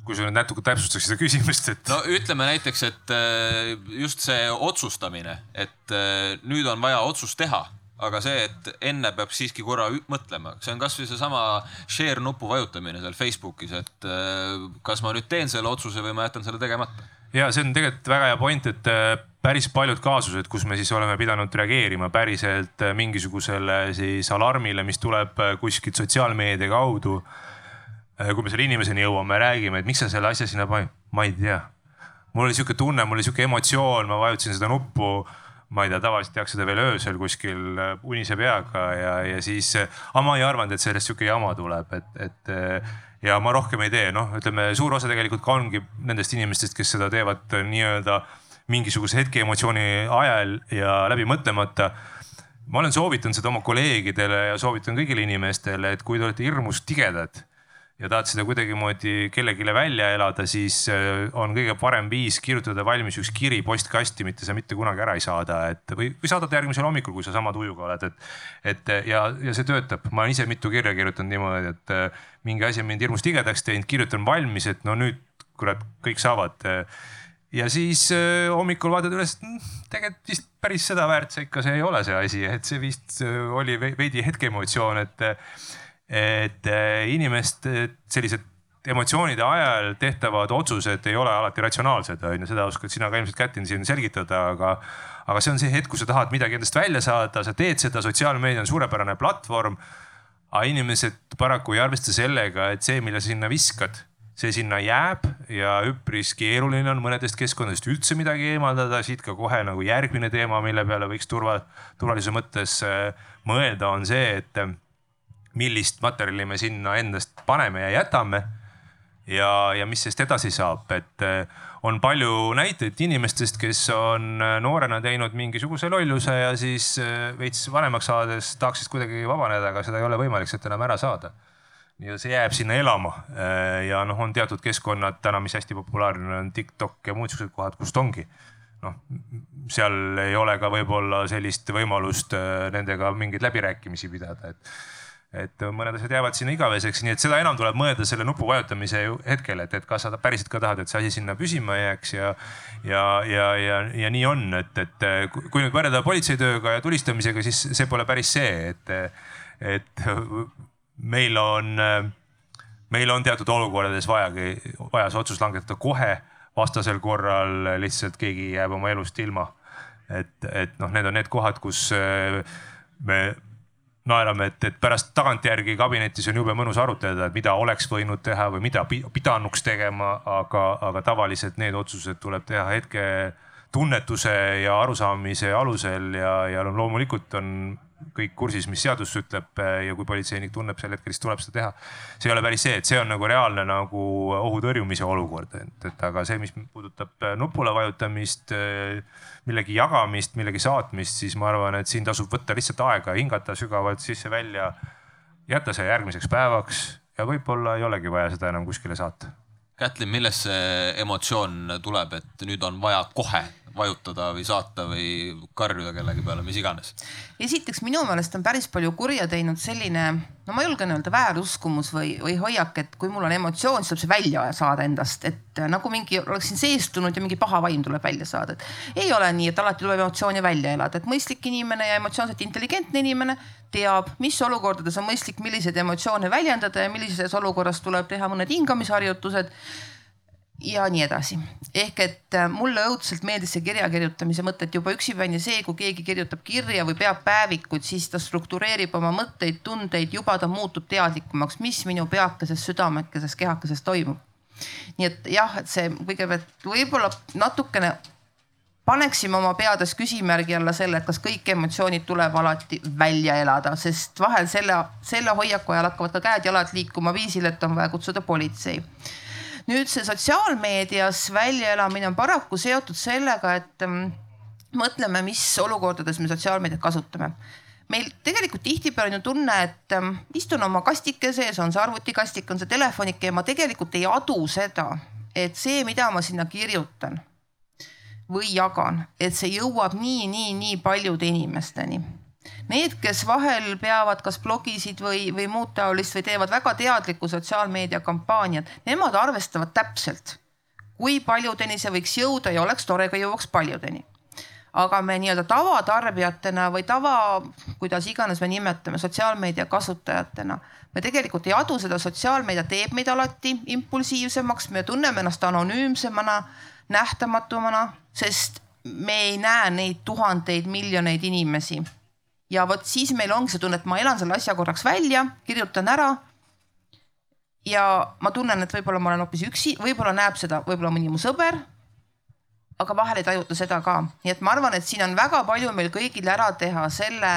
kui sa nüüd natuke täpsustaksid seda küsimust, et. no ütleme näiteks, et äh, just see otsustamine, et äh, nüüd on vaja otsust teha, aga see, et enne peab siiski korra mõtlema, see on kasvõi seesama share nupu vajutamine seal Facebookis, et kas ma nüüd teen selle otsuse või ma jätan selle tegemata ja see on tegelikult väga hea point, et äh, päris paljud kaasused, kus me siis oleme pidanud reageerima päriselt äh, mingisugusele siis alarmile, mis tuleb äh, kuskilt sotsiaalmeedia kaudu. kui me selle inimeseni jõuame, räägime, et miks sa selle asja sinna panid, ma ei tea. mul oli sihuke tunne, mul oli sihuke emotsioon, ma vajutasin seda nuppu ma ei tea, tavaliselt tehakse seda veel öösel kuskil unise peaga ja, ja siis, aga ma ei arvanud, et sellest sihuke jama tuleb, et, et ja ma rohkem ei tee, noh, ütleme suur osa tegelikult ka ongi nendest inimestest, kes seda teevad nii-öelda mingisuguse hetkeemotsiooni ajal ja läbi mõtlemata. ma olen soovitanud seda oma kolleegidele ja soovitan kõigile inimestele, et kui te olete hirmus tigedad ja tahad seda kuidagimoodi kellelegi välja elada, siis äh, on kõige parem viis kirjutada valmis üks kiri postkasti, mitte sa mitte kunagi ära ei saada, et või, või saadad järgmisel hommikul, kui sa sama tujuga oled, et. et ja, ja see töötab, ma olen ise mitu kirja kirjutanud niimoodi, et äh, mingi asi on mind hirmus tigedaks teinud, kirjutan valmis, et no nüüd kurat, kõik saavad. ja siis äh, hommikul vaatad üles, et mm, tegelikult vist päris seda väärt see ikka, see ei ole see asi, et see vist oli veidi hetkeemotsioon, et et äh, inimeste sellised emotsioonide ajal tehtavad otsused ei ole alati ratsionaalsed, on ju, seda oskad sina ka ilmselt Kätin siin selgitada, aga, aga see on see hetk, kui sa tahad midagi endast välja saada, sa teed seda, sotsiaalmeedia on suurepärane platvorm. aga inimesed paraku ei arvesta sellega, et see, mille sa sinna viskad, see sinna jääb ja üpris keeruline on mõnedest keskkondadest üldse midagi eemaldada, siit ka kohe nagu järgmine teema, mille peale võiks turva, turvalisuse mõttes äh, mõelda, on see, et millist materjali me sinna endast paneme ja jätame. ja, ja mis sellest edasi saab, et eh, on palju näiteid inimestest, kes on eh, noorena teinud mingisuguse lolluse ja siis eh, veits vanemaks saades tahaksid kuidagi vabaneda, aga seda ei ole võimalik sealt enam ära saada. Ja see jääb sinna elama. Ja noh, on teatud keskkonnad täna, mis hästi populaarne on, TikTok ja muud siuksed kohad, kust ongi. Noh, seal ei ole ka võib-olla sellist võimalust nendega mingeid läbirääkimisi pidada, et et mõned asjad jäävad sinna igaveseks, nii et seda enam tuleb mõelda selle nupu vajutamise hetkel, et, et kas sa päriselt ka tahad, et see asi sinna püsima jääks ja. ja, ja, ja, ja nii on, et, et kui nüüd võrrelda politseitööga ja tulistamisega, siis see pole päris see, et, et meil on, meil on teatud olukordades vajagi, vaja see otsus langetada kohe. vastasel korral lihtsalt keegi jääb oma elust ilma. et, et noh, need on need kohad, kus me naerame, et, et pärast tagantjärgi kabinetis on jube mõnus arutleda, et mida oleks võinud teha või mida pidanuks tegema, aga, aga tavaliselt need otsused tuleb teha hetke tunnetuse ja arusaamise alusel ja, ja loomulikult on kõik kursis, mis seadus ütleb ja kui politseinik tunneb sel hetkel, siis tuleb seda teha. see ei ole päris see, et see on nagu reaalne nagu ohu tõrjumise olukord, et, et aga see, mis puudutab nupule vajutamist millegi jagamist, millegi saatmist, siis ma arvan, et siin tasub võtta lihtsalt aega, hingata sügavalt sisse-välja, jätta see järgmiseks päevaks ja võib-olla ei olegi vaja seda enam kuskile saata. Kätlin, millest see emotsioon tuleb, et nüüd on vaja kohe vajutada või saata või karjuda kellegi peale, mis iganes? esiteks minu meelest on päris palju kurja teinud selline, no ma julgen öelda vääruskumus või, või hoiak, et kui mul on emotsioon, siis tuleb see välja saada endast, et nagu mingi oleksin seestunud ja mingi paha vaim tuleb välja saada, et ei ole nii, et alati tuleb emotsiooni välja elada, et mõistlik inimene ja emotsioonselt intelligentne inimene teab, mis olukordades on mõistlik milliseid emotsioone väljendada ja millises olukorras tuleb teha mõned hingamisharjutused ja nii edasi. ehk et äh, mulle õudselt meeldis see kirja kirjutamise mõte, et juba üksipäini see, kui keegi kirjutab kirja või peab päevikut, siis ta struktureerib oma mõtteid, tundeid, juba ta muutub teadlikumaks, mis minu peakeses, südamekeses, kehakeses toimub nii et jah, et see kõigepealt võib-olla natukene paneksime oma peades küsimärgi alla selle, et kas kõik emotsioonid tuleb alati välja elada, sest vahel selle, selle hoiaku ajal hakkavad ka käed-jalad liikuma viisil, et on vaja kutsuda politsei. Nüüd see sotsiaalmeedias väljaelamine on paraku seotud sellega, et mm, mõtleme, mis olukordades me sotsiaalmeediat kasutame meil tegelikult tihtipeale on ju tunne, et ähm, istun oma kastike sees, on see arvutikastik, on see telefonike ja ma tegelikult ei adu seda, et see, mida ma sinna kirjutan või jagan, et see jõuab nii, nii, nii paljude inimesteni. Need, kes vahel peavad kas blogisid või, või muud taolist või teevad väga teadlikku sotsiaalmeedia kampaaniat, nemad arvestavad täpselt, kui paljudeni see võiks jõuda ja oleks tore, kui jõuaks paljudeni aga me nii-öelda tavatarbijatena või tava, kuidas iganes me nimetame, sotsiaalmeedia kasutajatena, me tegelikult ei adu seda, sotsiaalmeedia teeb meid alati impulsiivsemaks, me tunneme ennast anonüümsemana, nähtamatumana, sest me ei näe neid tuhandeid, miljoneid inimesi. Ja vot siis meil ongi see tunne, et ma elan selle asja korraks välja, kirjutan ära ja ma tunnen, et võib-olla ma olen hoopis üksi, võib-olla näeb seda võib-olla mõni mu sõber, aga vahel ei tajuta seda ka, nii et ma arvan, et siin on väga palju meil kõigil ära teha selle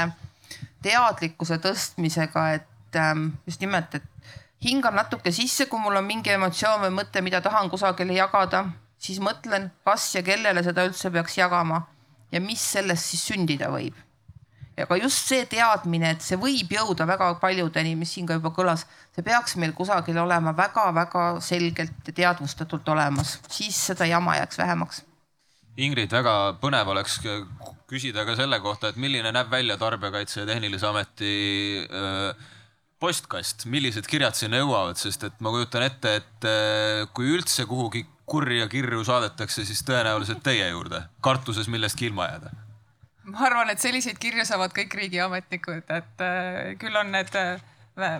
teadlikkuse tõstmisega, et ähm, just nimelt, et hingan natuke sisse, kui mul on mingi emotsioon või mõte, mida tahan kusagile jagada, siis mõtlen, kas ja kellele seda üldse peaks jagama ja mis sellest siis sündida võib. Ja ka just see teadmine, et see võib jõuda väga paljudeni, mis siin ka juba kõlas, see peaks meil kusagil olema väga-väga selgelt ja teadvustatult olemas, siis seda jama jääks vähemaks. Ingrid, väga põnev oleks küsida ka selle kohta, et milline näeb välja Tarbijakaitse ja Tehnilise Ameti postkast, millised kirjad sinna jõuavad, sest et ma kujutan ette, et kui üldse kuhugi kurja kirju saadetakse, siis tõenäoliselt teie juurde, kartuses millestki ilma jääda. Ma arvan, et selliseid kirju saavad kõik riigiametnikud, et küll on need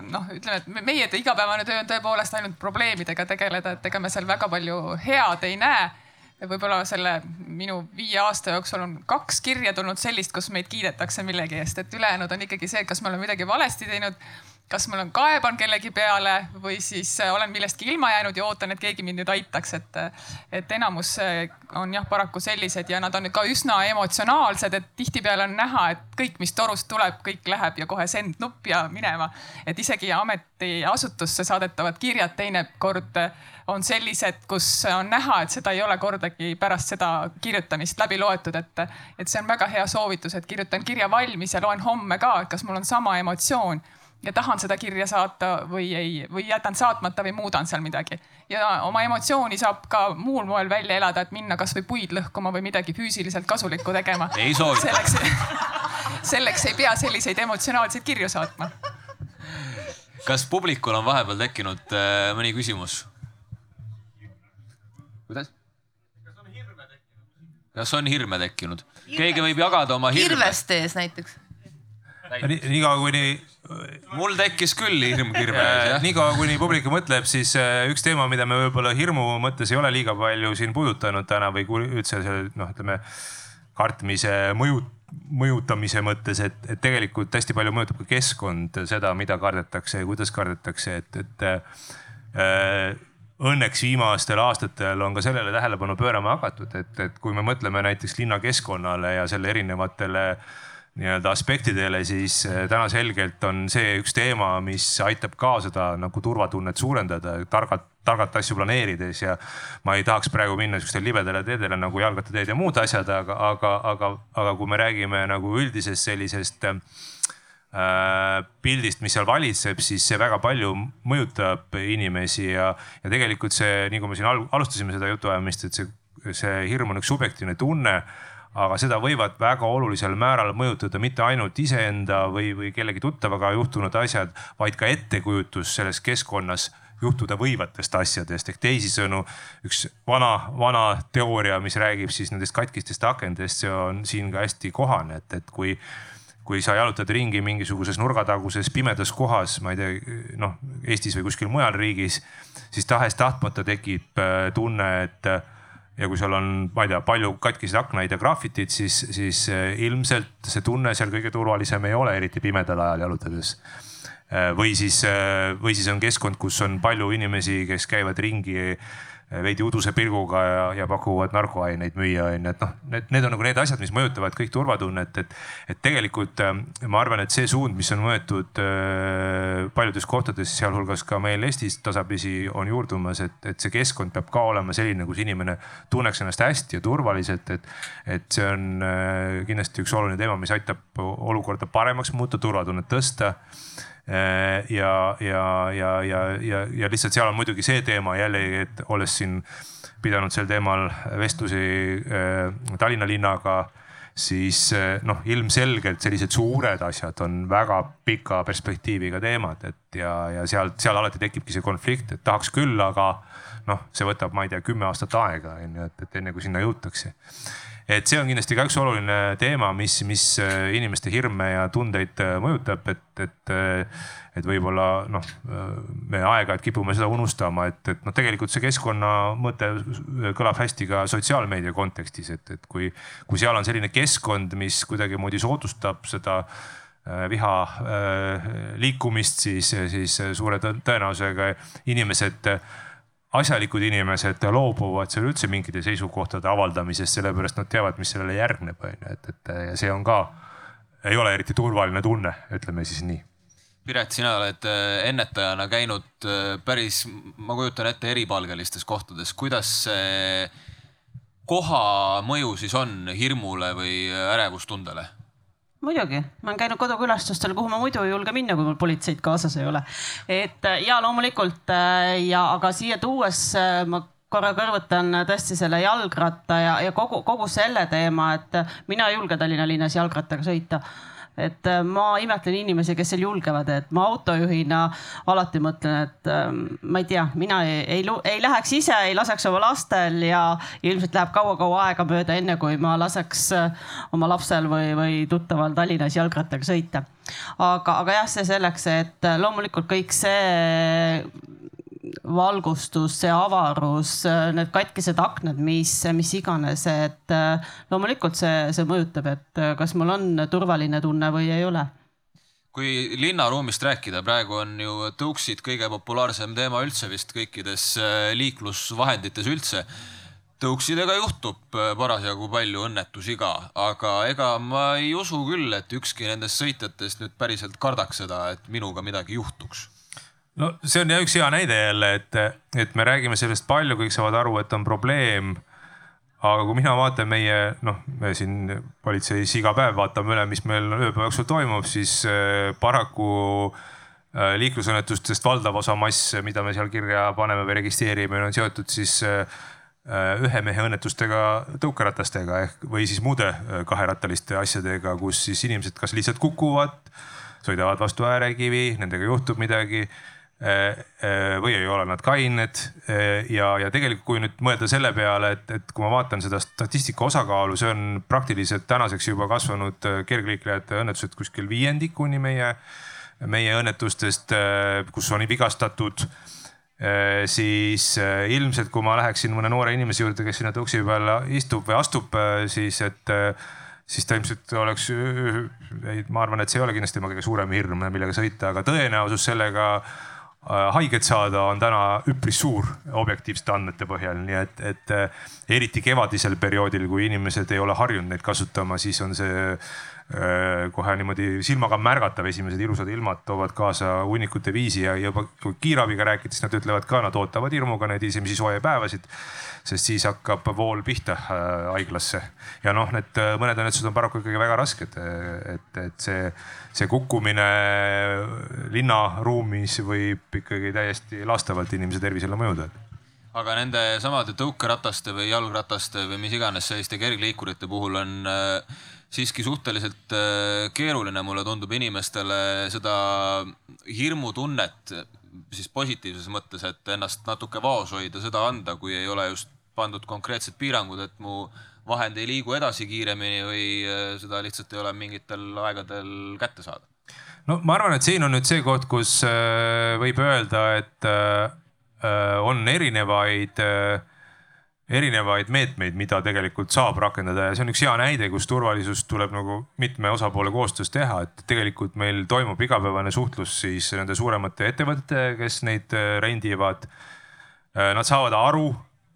noh, ütleme, et meie igapäevane töö on tõepoolest ainult probleemidega tegeleda, et ega me seal väga palju head ei näe. Võib-olla selle minu viie aasta jooksul on kaks kirja tulnud sellist, kus meid kiidetakse millegi eest, et ülejäänud on ikkagi see, kas me oleme midagi valesti teinud kas ma olen, kaeban kellegi peale või siis äh, olen millestki ilma jäänud ja ootan, et keegi mind nüüd aitaks, et, et enamus äh, on jah, paraku sellised ja nad on ka üsna emotsionaalsed, et tihtipeale on näha, et kõik, mis torust tuleb, kõik läheb ja kohe send nupp ja minema. et isegi ametiasutusse saadetavad kirjad teinekord on sellised, kus on näha, et seda ei ole kordagi pärast seda kirjutamist läbi loetud, et, et see on väga hea soovitus, et kirjutan kirja valmis ja loen homme ka, et kas mul on sama emotsioon ja tahan seda kirja saata või ei, või jätan saatmata või muudan seal midagi. ja oma emotsiooni saab ka muul moel välja elada, et minna kasvõi puid lõhkuma või midagi füüsiliselt kasulikku tegema. <laughs> ei soovi. selleks, <laughs> selleks ei pea selliseid emotsionaalseid kirju saatma. kas publikul on vahepeal tekkinud äh, mõni küsimus? kuidas? kas on hirme tekkinud? keegi võib jagada oma hirme. hirveste ees näiteks niikaua kuni. Mul tekkis küll hirm <laughs> kirve ees jah. niikaua kuni publik mõtleb, siis äh, üks teema, mida me võib-olla hirmu mõttes ei ole liiga palju siin puudutanud täna või üldse selle noh, ütleme kartmise mõju, mõjutamise mõttes, et, et tegelikult hästi palju mõjutab ka keskkond seda, mida kardetakse ja kuidas kardetakse, et, et äh, õnneks viimastel aastatel on ka sellele tähelepanu pöörama hakatud, et, et kui me mõtleme näiteks linnakeskkonnale ja selle erinevatele äh, nii-öelda aspektidele, siis eh, täna selgelt on see üks teema, mis aitab ka seda nagu turvatunnet suurendada, targalt, targalt asju planeerides ja ma ei tahaks praegu minna sihukestele libedale teedele nagu jalgrattateed ja muud asjad, aga, aga, aga, aga kui me räägime nagu üldisest sellisest äh, pildist, mis seal valitseb, siis see väga palju mõjutab inimesi ja, ja tegelikult see, kui me siin alustasime seda jutuajamist, et see, see hirm on üks subjektiivne tunne aga seda võivad väga olulisel määral mõjutada mitte ainult iseenda või, või kellegi tuttavaga juhtunud asjad, vaid ka ettekujutus selles keskkonnas juhtuda võivatest asjadest. Ehk teisisõnu üks vana, vana teooria, mis räägib siis nendest katkistest akendest, see on siin ka hästi kohane, et, et kui kui sa jalutad ringi mingisuguses nurgataguses pimedas kohas, ma ei tea, noh Eestis või kuskil mujal riigis, siis tahes-tahtmata tekib äh, tunne, et ja kui seal on, ma ei tea, palju katkiseid aknaid ja grafitit, siis, siis äh, ilmselt see tunne seal kõige turvalisem ei ole, eriti pimedal ajal jalutades. või siis, või siis on keskkond, kus on palju inimesi, kes käivad ringi Eh, veidi uduse pilguga ja, ja pakuvad narkoaineid müüa, on ju, et noh, need, need on nagu need asjad, mis mõjutavad kõik turvatunnet, et. et tegelikult äh, ma arvan, et see suund, mis on võetud äh, paljudes kohtades, sealhulgas ka meil Eestis tasapisi on juurdumas, et, et see keskkond peab ka olema selline, kus inimene tunneks ennast hästi ja turvaliselt, et. et see on äh, kindlasti üks oluline teema, mis aitab olukorda paremaks muuta, turvatunnet tõsta ja, ja, ja, ja, ja, ja lihtsalt seal on muidugi see teema jällegi, et olles siin pidanud sel teemal vestlusi äh, Tallinna linnaga siis äh, noh, ilmselgelt sellised suured asjad on väga pika perspektiiviga teemad, et ja, ja seal, seal alati tekibki see konflikt, et tahaks küll, aga noh, see võtab, ma ei tea, kümme aastat aega on ju, et, et enne kui sinna jõutakse et see on kindlasti ka üks oluline teema, mis, mis äh, inimeste hirme ja tundeid äh, mõjutab, et, et, äh, et võib-olla noh, me aeg-ajalt kipume seda unustama, et, et noh, tegelikult see keskkonna mõte kõlab hästi ka sotsiaalmeedia kontekstis, et, et kui, kui seal on selline keskkond, mis kuidagimoodi soodustab seda viha liikumist, siis, siis suure tõenäosusega inimesed asjalikud inimesed loobuvad seal üldse mingite seisukohtade avaldamisest, sellepärast nad teavad, mis sellele järgneb, on ju, et, et ja see on ka, ei ole eriti turvaline tunne, ütleme siis nii. Piret, sina oled äh, ennetajana käinud äh, päris, ma kujutan ette, eripalgelistes kohtades, kuidas see koha mõju siis on hirmule või ärevustundele? Muidugi, ma olen käinud kodukülastustel, kuhu ma muidu ei julge minna, kui mul politseid kaasas ei ole. et äh, ja loomulikult äh, ja, aga siia tuues äh, ma korra kõrvutan tõesti selle jalgratta ja, ja kogu, kogu selle teema, et mina ei julge Tallinna linnas jalgrattaga sõita et äh, ma imetlen inimesi, kes seal julgevad, et ma autojuhina alati mõtlen, et ähm, ma ei tea, mina ei, ei, ei läheks ise, ei laseks oma lastel ja ilmselt läheb kaua-kaua aega mööda, enne kui ma laseks äh, oma lapsel või, või tuttaval Tallinnas jalgrattaga sõita. aga, aga jah, see selleks, et äh, loomulikult kõik see valgustus, see avarus, need katkised aknad, mis, mis iganes, et äh, loomulikult see, see mõjutab, et äh, kas mul on turvaline tunne või ei ole kui linnaruumist rääkida, praegu on ju tõuksid kõige populaarsem teema üldse vist kõikides äh, liiklusvahendites üldse. tõuksidega juhtub parasjagu palju õnnetusi ka, aga ega ma ei usu küll, et ükski nendest sõitjatest nüüd päriselt kardaks seda, et minuga midagi juhtuks no see on jah üks hea näide jälle, et, et me räägime sellest palju, kõik saavad aru, et on probleem. aga kui mina vaatan meie noh, me siin politseis iga päev vaatame üle, mis meil ööpäeva jooksul toimub, siis äh, paraku äh, liiklusõnnetustest valdav osa mass, mida me seal kirja paneme või registreerime, on seotud siis äh, ühe mehe õnnetustega tõukeratastega ehk või siis muude kaherattaliste asjadega, kus siis inimesed kas lihtsalt kukuvad, sõidavad vastu äärekivi, nendega juhtub midagi või ei ole nad kained. Äh, ja, ja tegelikult, kui nüüd mõelda selle peale, et, et kui ma vaatan seda statistika osakaalu, see on praktiliselt tänaseks juba kasvanud kergliiklejate õnnetused kuskil viiendikuni meie, meie õnnetustest, kus on vigastatud. Siis ilmselt, kui ma läheksin mõne noore inimese juurde, kes sinna tõuksi peal istub või astub, siis et siis ta ilmselt oleks, ma arvan, et see ei ole kindlasti tema kõige suurem hirm, millega sõita, aga tõenäosus sellega Äh, haiget saada on täna üpris suur objektiivsete andmete põhjal, nii et, et äh, eriti kevadisel perioodil, kui inimesed ei ole harjunud neid kasutama, siis on see äh, kohe niimoodi silmaga märgatav, esimesed ilusad ilmad toovad kaasa hunnikute viisi ja juba kui kiirabiga rääkides, nad ütlevad ka, nad ootavad hirmuga neid esimesi sooje päevasid sest siis hakkab vool pihta äh, haiglasse. ja noh, need äh, mõned õnnetused on paraku ikkagi väga rasked, et, et see, see kukkumine linnaruumis võib ikkagi täiesti laastavalt inimese tervisele mõjuda aga nende samade tõukerataste või jalgrataste või mis iganes selliste kergliikurite puhul on äh, siiski suhteliselt keeruline, mulle tundub inimestele seda hirmutunnet siis positiivses mõttes, et ennast natuke vaos hoida, seda anda, kui ei ole just pandud konkreetsed piirangud, et mu vahend ei liigu edasi kiiremini või äh, seda lihtsalt ei ole mingitel aegadel kätte saada? no ma arvan, et siin on nüüd see koht, kus äh, võib öelda, et äh, on erinevaid erinevaid meetmeid, mida tegelikult saab rakendada ja see on üks hea näide, kus turvalisust tuleb nagu mitme osapoole koostöös teha, et tegelikult meil toimub igapäevane suhtlus siis nende suuremate ettevõtetega, kes neid äh, rendivad. Äh, nad saavad aru,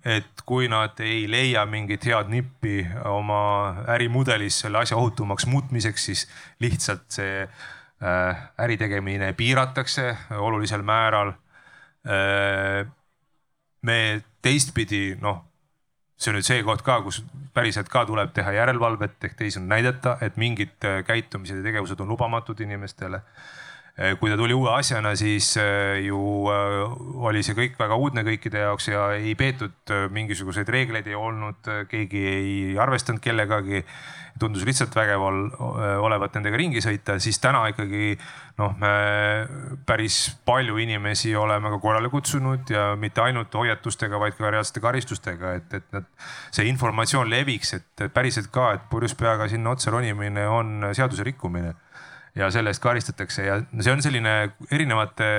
et kui nad ei leia mingit head nippi oma ärimudelis selle asja ohutumaks muutmiseks, siis lihtsalt see äh, äritegemine piiratakse olulisel määral. me teistpidi noh see on nüüd see koht ka, kus päriselt ka tuleb teha järelevalvet ehk teisisõnu näidata, et mingid äh, käitumised ja tegevused on lubamatud inimestele. Äh, kui ta tuli uue asjana, siis äh, ju oli see kõik väga uudne kõikide jaoks ja ei peetud mingisuguseid reegleid ei olnud, keegi ei arvestanud kellegagi. Tundus lihtsalt vägev olevat nendega ringi sõita, siis täna ikkagi noh, me päris palju inimesi oleme ka korrale kutsunud ja mitte ainult hoiatustega, vaid ka reaalsete karistustega, et, et nad, see informatsioon leviks, et päriselt ka, et purjus peaga sinna otsa ronimine on seaduse rikkumine ja selle eest karistatakse ja see on selline erinevate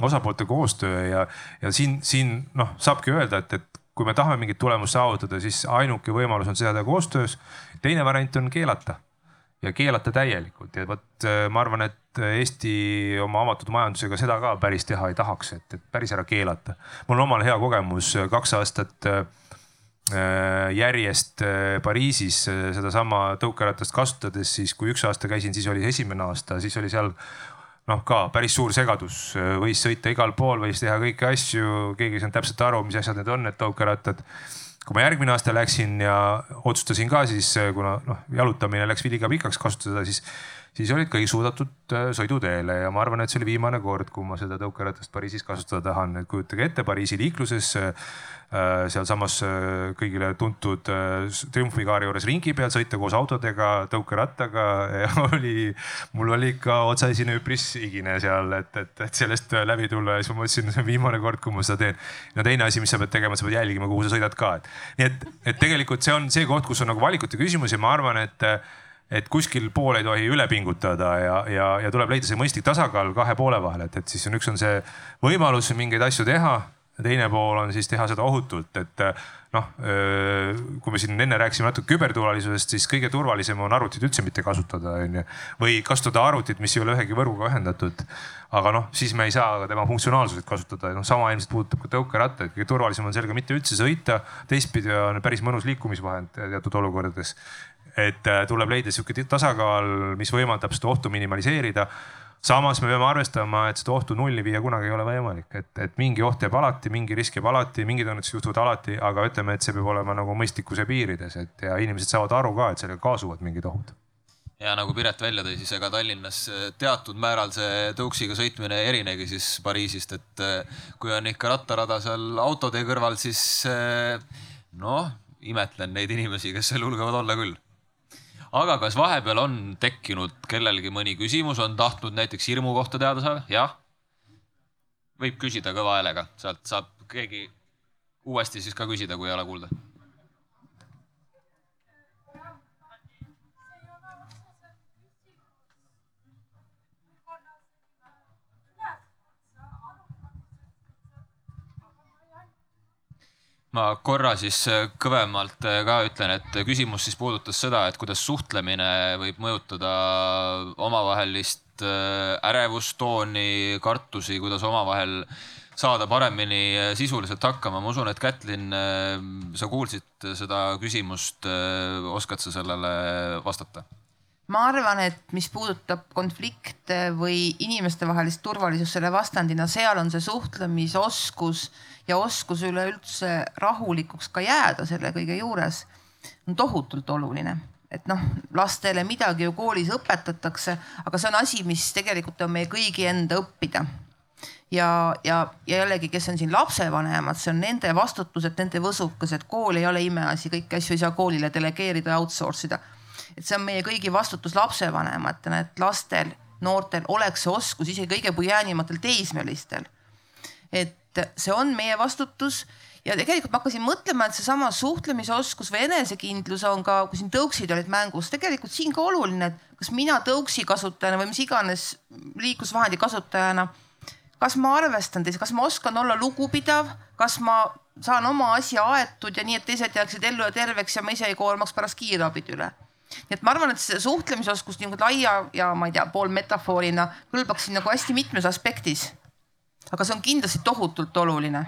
osapoolte koostöö ja, ja siin, siin noh, saabki öelda, et, et kui me tahame mingit tulemust saavutada, siis ainuke võimalus on seda koostöös. teine variant on keelata ja keelata täielikult ja vot äh, ma arvan, et Eesti oma avatud majandusega seda ka päris teha ei tahaks, et, et päris ära keelata. mul on omal hea kogemus, kaks aastat äh, järjest äh, Pariisis sedasama tõukeratast kasutades, siis kui üks aasta käisin, siis oli esimene aasta, siis oli seal noh, ka päris suur segadus, võis sõita igal pool, võis teha kõiki asju, keegi ei saanud täpselt aru, mis asjad need on, need tõukerattad. kui ma järgmine aasta läksin ja otsustasin ka siis, kuna noh, jalutamine läks liiga pikaks kasutada, siis, siis olid kõik suudatud äh, sõiduteele ja ma arvan, et see oli viimane kord, kui ma seda tõukeratast Pariisis kasutada tahan. et kujutage ette Pariisi liikluses Äh, sealsamas äh, kõigile tuntud triumfikaari juures ringi peal, sõita koos autodega, tõukerattaga <laughs> ja oli, mul oli ikka otsaesine üpris higine seal, et, et, et sellest läbi tulla ja siis ma mõtlesin, see on viimane kord, kui ma seda teen. no teine asi, mis sa pead tegema, sa pead jälgima, kuhu sa sõidad ka, et nii et, et tegelikult see on see koht, kus on nagu valikute küsimus ja ma arvan, et et kuskil pool ei tohi üle pingutada ja, ja, ja tuleb leida see mõistlik tasakaal kahe poole vahel, et, et siis on üks on see võimalus mingeid asju teha teine pool on siis teha seda ohutult, et noh, kui me siin enne rääkisime natuke küberturvalisusest, siis kõige turvalisem on arvutit üldse mitte kasutada, onju. või kasutada arvutit, mis ei ole ühegi võrguga ühendatud. aga noh, siis me ei saa tema funktsionaalsuselt kasutada, noh sama ilmselt puudutab ka tõukerattaid, kõige turvalisem on sellega mitte üldse sõita. teistpidi on päris mõnus liikumisvahend teatud olukordades. Et tuleb leida sihuke tasakaal, mis võimaldab seda ohtu minimaliseerida. Samas me peame arvestama, et seda ohtu nulli viia kunagi ei ole võimalik, et, et mingi oht jääb alati, mingi risk jääb alati, mingid õnnetused juhtuvad alati, aga ütleme, et see peab olema nagu mõistlikkuse piirides, et ja inimesed saavad aru ka, et sellega kaasuvad mingid ohud. Ja nagu Piret välja tõi, siis ega Tallinnas teatud määral see tõuksiga sõitmine erinegi siis Pariisist, et eh, kui on ikka rattarada seal autotee kõrval, siis noh, imetlen neid inimesi, kes seal julgevad olla küll aga kas vahepeal on tekkinud kellelgi mõni küsimus, on tahtnud näiteks hirmu kohta teada saada? jah? võib küsida kõva häälega, sealt saab keegi uuesti siis ka küsida, kui ei ole kuulda ma korra siis äh, kõvemalt äh, ka ütlen, et küsimus siis puudutas seda, et kuidas suhtlemine võib mõjutada omavahelist äh, ärevustooni, kartusi, kuidas omavahel saada paremini sisuliselt hakkama. ma usun, et Kätlin, sa kuulsid seda küsimust, oskad sa sellele vastata? Ma arvan, et mis puudutab konflikte või inimestevahelist turvalisust selle vastandina, seal on see suhtlemisoskus ja oskus üleüldse rahulikuks ka jääda selle kõige juures on tohutult oluline et noh, lastele midagi ju koolis õpetatakse, aga see on asi, mis tegelikult on meie kõigi enda õppida. ja, ja, ja jällegi, kes on siin lapsevanemad, see on nende vastutus, et nende võsukas, et kool ei ole imeasi, kõiki asju ei saa koolile delegeerida ja outsource ida. Et see on meie kõigi vastutus lapsevanematena, et lastel, noortel oleks see oskus, isegi kõige pujaanimatel teismelistel. et see on meie vastutus ja tegelikult ma hakkasin mõtlema, et seesama suhtlemisoskus või enesekindlus on ka, kui siin tõuksid olid mängus, tegelikult siin ka oluline, et kas mina tõuksi kasutajana või mis iganes liiklusvahendi kasutajana, kas ma arvestan teisi, kas ma oskan olla lugupidav, kas ma saan oma asja aetud ja nii, et teised jääksid ellu ja terveks ja ma ise ei koormaks pärast kiirabid üle. Nii et ma arvan, et see suhtlemisoskus nagu laia ja ma ei tea, pool metafoorina kõlbaks siin nagu hästi mitmes aspektis. aga see on kindlasti tohutult oluline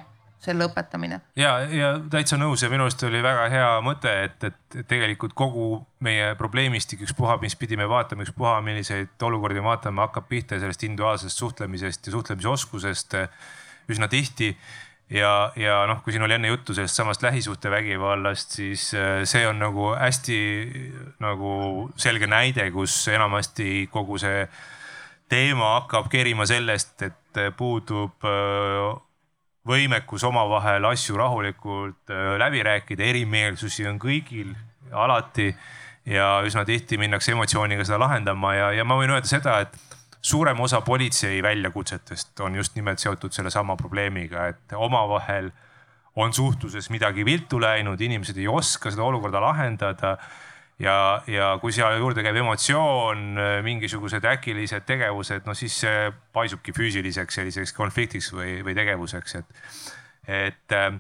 selle õpetamine. ja, ja täitsa nõus ja minu arust oli väga hea mõte, et, et tegelikult kogu meie probleemistik, ükspuha, mis pidi me vaatama, ükspuha, milliseid olukordi vaatame, hakkab pihta sellest individuaalsest suhtlemisest ja suhtlemisoskusest üsna tihti ja, ja noh, kui siin oli enne juttu sellest samast lähisuhtevägivallast, siis äh, see on nagu hästi nagu selge näide, kus enamasti kogu see teema hakkab kerima sellest, et puudub äh, võimekus omavahel asju rahulikult äh, läbi rääkida, erimeelsusi on kõigil alati ja üsna tihti minnakse emotsiooniga seda lahendama ja, ja ma võin öelda seda, et suurem osa politsei väljakutsetest on just nimelt seotud sellesama probleemiga, et omavahel on suhtluses midagi viltu läinud, inimesed ei oska seda olukorda lahendada ja, ja kui siia juurde käib emotsioon, mingisugused äkilised tegevused, no siis see paisubki füüsiliseks selliseks konfliktiks või, või tegevuseks, et. et äh,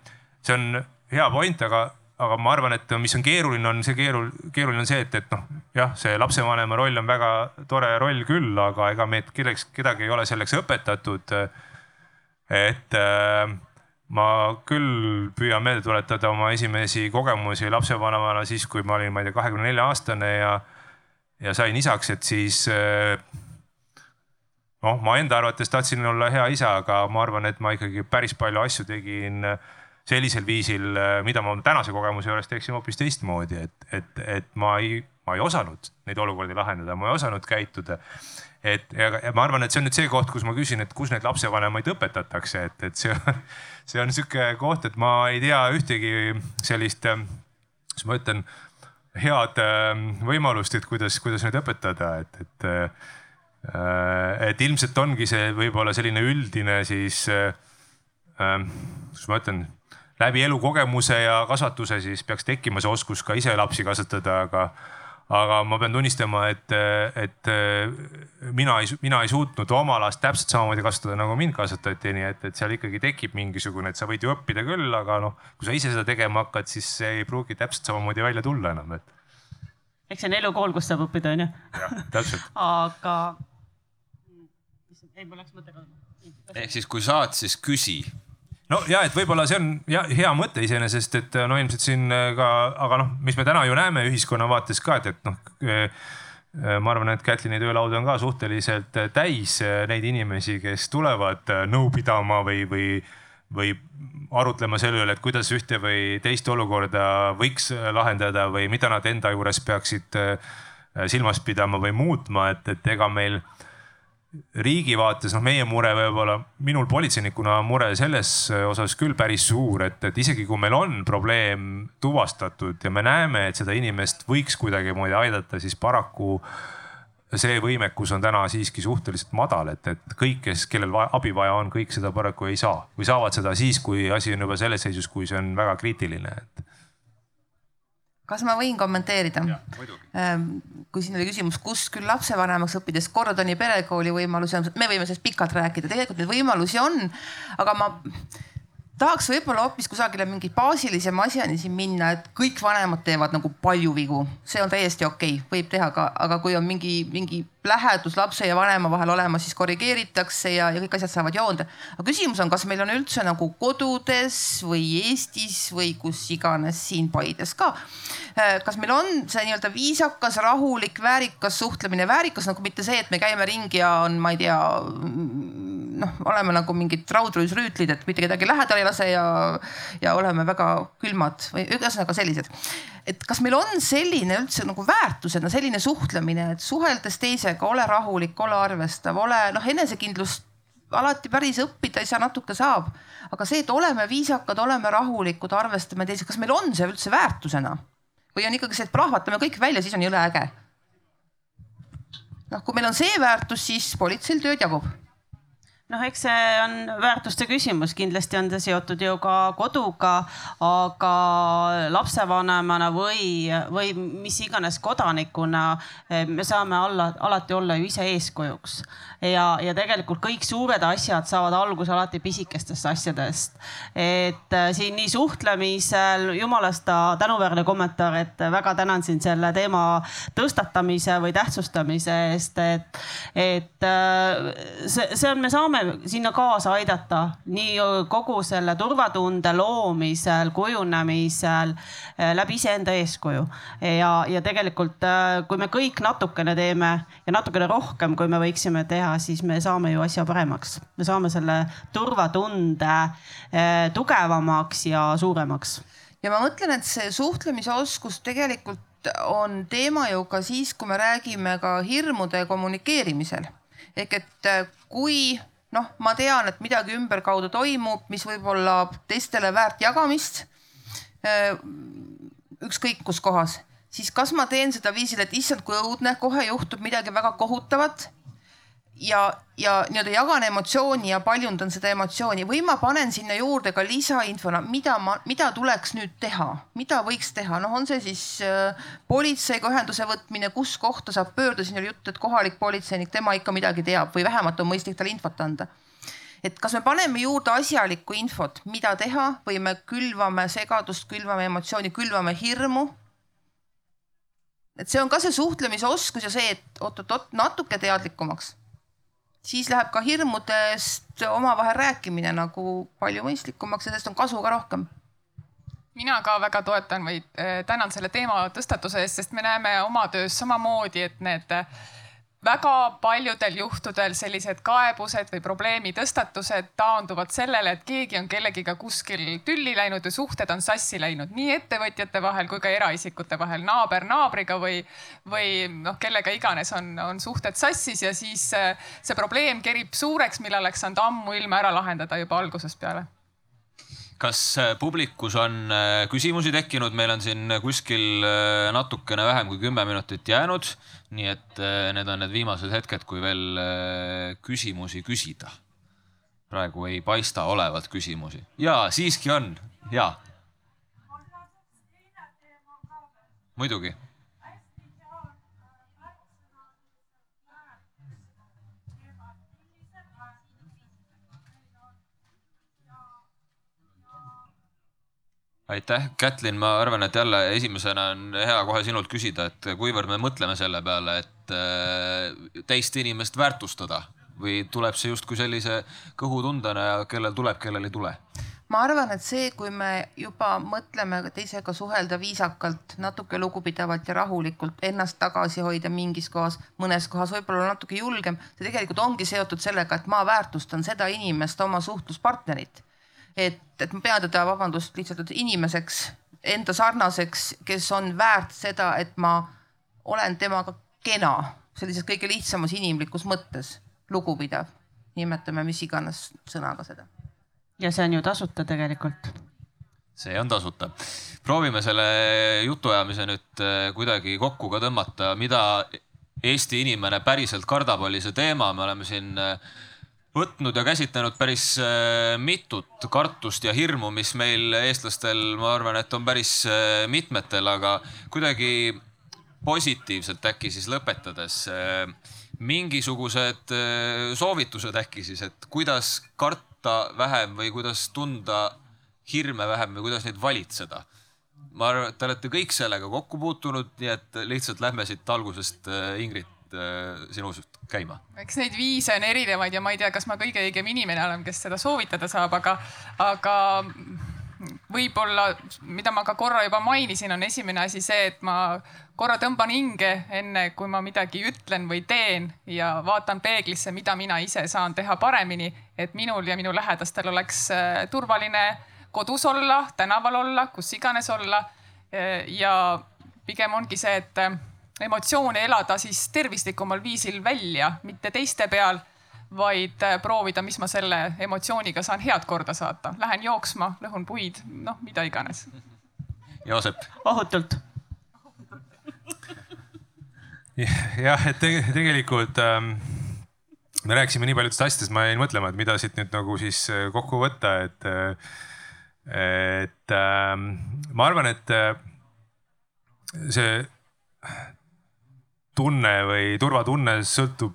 see on hea point, aga, aga ma arvan, et mis on keeruline, on see keerul-, keeruline on see, et, et noh, jah, see lapsevanema roll on väga tore roll küll, aga ega meid kelleks, kedagi ei ole selleks õpetatud. et äh, ma küll püüan meelde tuletada oma esimesi kogemusi lapsevanemana siis, kui ma olin, ma ei tea, kahekümne nelja aastane ja, ja sain isaks, et siis eh, noh, ma enda arvates tahtsin olla hea isa, aga ma arvan, et ma ikkagi päris palju asju tegin sellisel viisil, mida ma tänase kogemuse juures teeksin hoopis teistmoodi, et, et, et ma ei, ma ei osanud neid olukordi lahendada, ma ei osanud käituda et ja, ja ma arvan, et see on nüüd see koht, kus ma küsin, et kus neid lapsevanemaid õpetatakse, et, et see on, <laughs> see on sihuke koht, et ma ei tea ühtegi sellist, kuidas ma ütlen, head ähm, võimalust, et kuidas, kuidas neid õpetada, et, et. Äh, et ilmselt ongi see võib-olla selline üldine siis, ähm, kuidas ma ütlen läbi elukogemuse ja kasvatuse siis peaks tekkima see oskus ka ise lapsi kasvatada, aga aga ma pean tunnistama, et, et mina ei, mina ei suutnud oma last täpselt samamoodi kasvatada, nagu mind kasvatati, nii et, et seal ikkagi tekib mingisugune, et sa võid ju õppida küll, aga noh, kui sa ise seda tegema hakkad, siis see ei pruugi täpselt samamoodi välja tulla enam, et. eks see on elukool, kus saab õppida, onju. täpselt <laughs> aga. ei, mul läks mõte kaduma. ehk siis, kui saad, siis küsi no ja et võib-olla see on ja, hea mõte iseenesest, et no ilmselt siin äh, ka, aga noh, mis me täna ju näeme ühiskonna vaates ka, et, et noh äh, äh, ma arvan, et Kätlini töölaud on ka suhteliselt täis neid inimesi, kes tulevad nõu pidama või, või, või arutlema selle üle, et kuidas ühte või teist olukorda võiks lahendada või mida nad enda juures peaksid silmas pidama või muutma, et, et ega meil riigi vaates, noh, meie mure võib-olla, minul politseinikuna on mure selles osas küll päris suur, et, et isegi kui meil on probleem tuvastatud ja me näeme, et seda inimest võiks kuidagimoodi aidata, siis paraku see võimekus on täna siiski suhteliselt madal, et, et kõik, kes, kellel vaja, abi vaja on, kõik seda paraku ei saa või saavad seda siis, kui asi on juba selles seisus, kui see on väga kriitiline, et kas ma võin kommenteerida? Ähm, kui siin oli küsimus, kus küll lapsevanemaks õppides Gordoni perekooli võimalusi on, me võime sellest pikalt rääkida, tegelikult neid võimalusi on, aga ma tahaks võib-olla hoopis kusagile mingi baasilisema asjani siin minna, et kõik vanemad teevad nagu palju vigu, see on täiesti okei okay., võib teha ka, aga kui on mingi, mingi lähedus lapse ja vanema vahel olemas, siis korrigeeritakse ja, ja kõik asjad saavad joonde. aga küsimus on, kas meil on üldse nagu kodudes või Eestis või kus iganes siin Paides ka. Äh, kas meil on see nii-öelda viisakas, rahulik, väärikas suhtlemine, väärikas nagu mitte see, et me käime ringi ja on, ma ei tea noh, oleme nagu mingid raudrüüsrüütlid, et mitte kedagi lähedale ei lase ja, ja oleme väga külmad või ühesõnaga sellised. et kas meil on selline üldse nagu väärtusena selline suhtlemine, et suheldes teisega, ole rahulik, ole arvestav, ole noh, enesekindlust alati päris õppida ei saa, natuke saab. aga see, et oleme viisakad, oleme rahulikud, arvestame teisega, kas meil on see üldse väärtusena? või on ikkagi see, et plahvatame kõik välja, siis on jõle äge? noh, kui meil on see väärtus, siis politseil tööd jagub noh, eks see on väärtuste küsimus, kindlasti on ta seotud ju ka koduga, aga lapsevanemana või, või mis iganes kodanikuna eh, me saame olla, alati olla ju ise eeskujuks. ja, ja tegelikult kõik suured asjad saavad alguse alati pisikestest asjadest. et eh, siin nii suhtlemisel, jumalast tänuväärne kommentaar, et väga tänan sind selle teema tõstatamise või tähtsustamise eest, et, et eh, see, see on, me saame saame sinna kaasa aidata nii kogu selle turvatunde loomisel, kujunemisel eh, läbi iseenda eeskuju. ja, ja tegelikult, eh, kui me kõik natukene teeme ja natukene rohkem, kui me võiksime teha, siis me saame ju asja paremaks. me saame selle turvatunde eh, tugevamaks ja suuremaks. ja ma mõtlen, et see suhtlemise oskus tegelikult on teema ju ka siis, kui me räägime ka hirmude kommunikeerimisel ehk et kui noh, ma tean, et midagi ümberkaudu toimub, mis võib olla teistele väärt jagamist. Ükskõik kus kohas, siis kas ma teen seda viisil, et issand, kui õudne, kohe juhtub midagi väga kohutavat ja, ja nii-öelda jagan emotsiooni ja paljundan seda emotsiooni. Või ma panen sinna juurde ka lisainfona, mida ma, mida tuleks nüüd teha, mida võiks teha, noh, on see siis äh, politseiga ühenduse võtmine, kus kohta saab pöörduda, siin oli juttu, et kohalik politseinik, tema ikka midagi teab või vähemalt on mõistlik talle infot anda. et kas me paneme juurde asjalikku infot, mida teha või me külvame segadust, külvame emotsiooni, külvame hirmu? Et see on ka see suhtlemisoskus ja see, et oot-oot-oot natuke teadlikumaks siis läheb ka hirmudest omavahel rääkimine nagu palju mõistlikumaks ja sellest on kasu ka rohkem. Mina ka väga toetan või äh, tänan selle teema tõstatuse eest, sest me näeme oma töös samamoodi, et need väga paljudel juhtudel sellised kaebused või probleemi tõstatused taanduvad sellele, et keegi on kellegiga kuskil tülli läinud või suhted on sassi läinud nii ettevõtjate vahel kui ka eraisikute vahel, naaber naabriga või, või noh, kellega iganes on, on suhted sassis ja siis see probleem kerib suureks, mille oleks saanud ammuilma ära lahendada juba algusest peale kas publikus on äh, küsimusi tekkinud, meil on siin kuskil äh, natukene vähem kui kümme minutit jäänud. Nii et äh, need on need viimased hetked, kui veel äh, küsimusi küsida. praegu ei paista olevat küsimusi. Ja siiski on. Ja. muidugi aitäh, Kätlin, ma arvan, et jälle esimesena on hea kohe sinult küsida, et kuivõrd me mõtleme selle peale, et äh, teist inimest väärtustada või tuleb see justkui sellise kõhutundena ja kellel tuleb, kellel ei tule? ma arvan, et see, kui me juba mõtleme teisega suhelda viisakalt, natuke lugupidavalt ja rahulikult, ennast tagasi hoida mingis kohas, mõnes kohas võib-olla natuke julgem, see tegelikult ongi seotud sellega, et ma väärtustan seda inimest, oma suhtluspartnerit et, et ma pean teda, vabandust, lihtsalt inimeseks, enda sarnaseks, kes on väärt seda, et ma olen temaga kena sellises kõige lihtsamas inimlikus mõttes, lugupidav, nimetame mis iganes sõnaga seda. ja see on ju tasuta tegelikult see on tasuta. proovime selle jutuajamise nüüd äh, kuidagi kokku ka tõmmata, mida Eesti inimene päriselt kardab, oli see teema, me oleme siin äh, võtnud ja käsitlenud päris äh, mitut kartust ja hirmu, mis meil, eestlastel, ma arvan, et on päris äh, mitmetel, aga kuidagi positiivselt äkki siis lõpetades äh, mingisugused soovitused äkki siis, et kuidas karta vähem või kuidas tunda hirme vähem või kuidas neid valitseda? Ma arvan, et te olete kõik sellega kokku puutunud, nii et lihtsalt lähme siit algusest, Ingrid, sinust käima? eks neid viise on erinevaid ja ma ei tea, kas ma kõige õigem inimene olen, kes seda soovitada saab, aga, aga võib-olla, mida ma ka korra juba mainisin, on esimene asi see, et ma korra tõmban hinge enne, kui ma midagi ütlen või teen ja vaatan peeglisse, mida mina ise saan teha paremini, et minul ja minu lähedastel oleks äh, turvaline kodus olla, tänaval olla, kus iganes olla. ja pigem ongi see, et emotsioone elada siis tervislikumal viisil välja, mitte teiste peal, vaid äh, proovida, mis ma selle emotsiooniga saan head korda saata. Lähen jooksma, lõhun puid, noh, mida iganes. Joosep. ohutult. jah, et tegelikult ähm, me rääkisime nii paljudest asjadest, ma jäin mõtlema, et mida siit nüüd nagu siis äh, kokku võtta, et, et äh, ma arvan, et äh, see tunne või turvatunne sõltub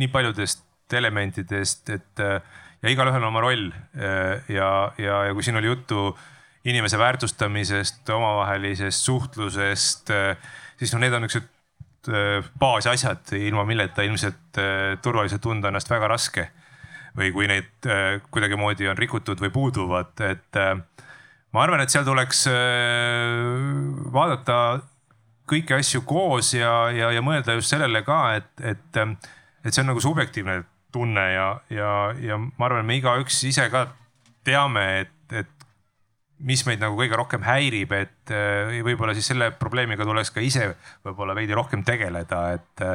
nii paljudest elementidest, et ja igalühel on oma roll ja, ja, ja kui siin oli juttu inimese väärtustamisest, omavahelisest suhtlusest, siis noh, need on niisugused Äh, baasasjad, ilma milleta ilmselt äh, turvaliselt tunda ennast väga raske. või kui neid äh, kuidagimoodi on rikutud või puuduvad, et ma arvan, et seal tuleks vaadata kõiki asju koos ja, ja, ja mõelda just sellele ka, et, et, et see on nagu subjektiivne tunne ja, ja, ja ma arvan, me igaüks ise ka teame, et, et mis meid nagu kõige rohkem häirib, et äh, võib-olla siis selle probleemiga tuleks ka ise võib-olla veidi rohkem tegeleda, et.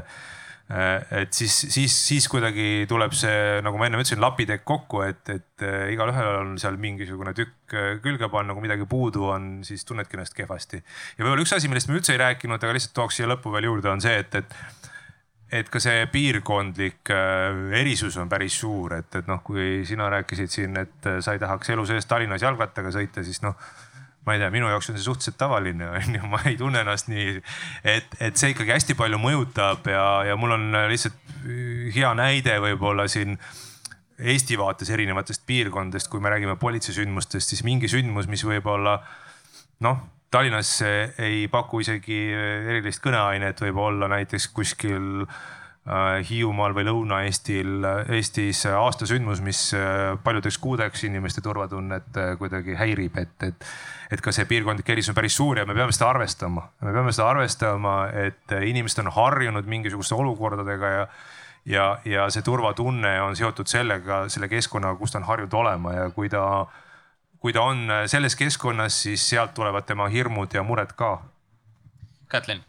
Äh, et siis, siis, siis kuidagi tuleb see, nagu ma enne ütlesin, lapitekk kokku, et, et äh, igalühel on seal mingisugune tükk külge panna, kui midagi puudu on, siis tunnedki ennast kehvasti. ja võib-olla üks asi, millest me üldse ei rääkinud, aga lihtsalt tooks siia lõppu veel juurde, on see, et, et et ka see piirkondlik äh, erisus on päris suur, et, et noh, kui sina rääkisid siin, et äh, sa ei tahaks elu sees Tallinnas jalgrattaga sõita, siis noh ma ei tea, minu jaoks on see suhteliselt tavaline, <laughs> on ju, ma ei tunne ennast nii, et, et see ikkagi hästi palju mõjutab ja, ja mul on lihtsalt hea näide võib-olla siin Eesti vaates erinevatest piirkondadest, kui me räägime politseisündmustest, siis mingi sündmus, mis võib-olla noh Tallinnas ei paku isegi erilist kõneainet, võib olla näiteks kuskil äh, Hiiumaal või Lõuna-Eestil, Eestis aastasündmus, mis äh, paljudeks kuudeks inimeste turvatunnet äh, kuidagi häirib, et, et. et ka see piirkondlik erisus on päris suur ja me peame seda arvestama, me peame seda arvestama, et inimesed on harjunud mingisuguste olukordadega ja ja, ja see turvatunne on seotud sellega, selle keskkonnaga, kus ta on harjunud olema ja kui ta kui ta on äh, selles keskkonnas, siis sealt tulevad tema hirmud ja mured ka. Kätlin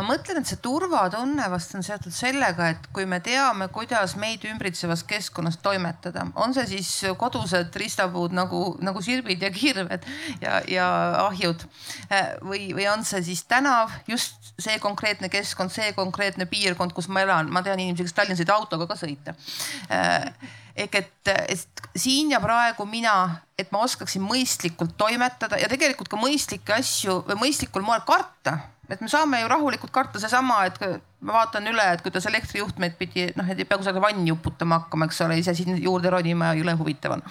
ma mõtlen, et see turvatunne vast on seotud sellega, et kui me teame, kuidas meid ümbritsevas keskkonnas toimetada, on see siis kodused riistapuud nagu, nagu sirbid ja kirved ja, ja ahjud äh, või, või on see siis tänav, just see konkreetne keskkond, see konkreetne piirkond, kus ma elan, ma tean inimesi, kes Tallinnas sõida autoga ka sõita äh, ehk et, et siin ja praegu mina, et ma oskaksin mõistlikult toimetada ja tegelikult ka mõistlikke asju või mõistlikul moel karta. Et me saame ju rahulikult karta seesama, et ma vaatan üle, et kuidas elektrijuhtmeid pidi noh, et ei pea kusagil vanni uputama hakkama, eks ole, ise siin juurde ronima ja jõle huvitav on.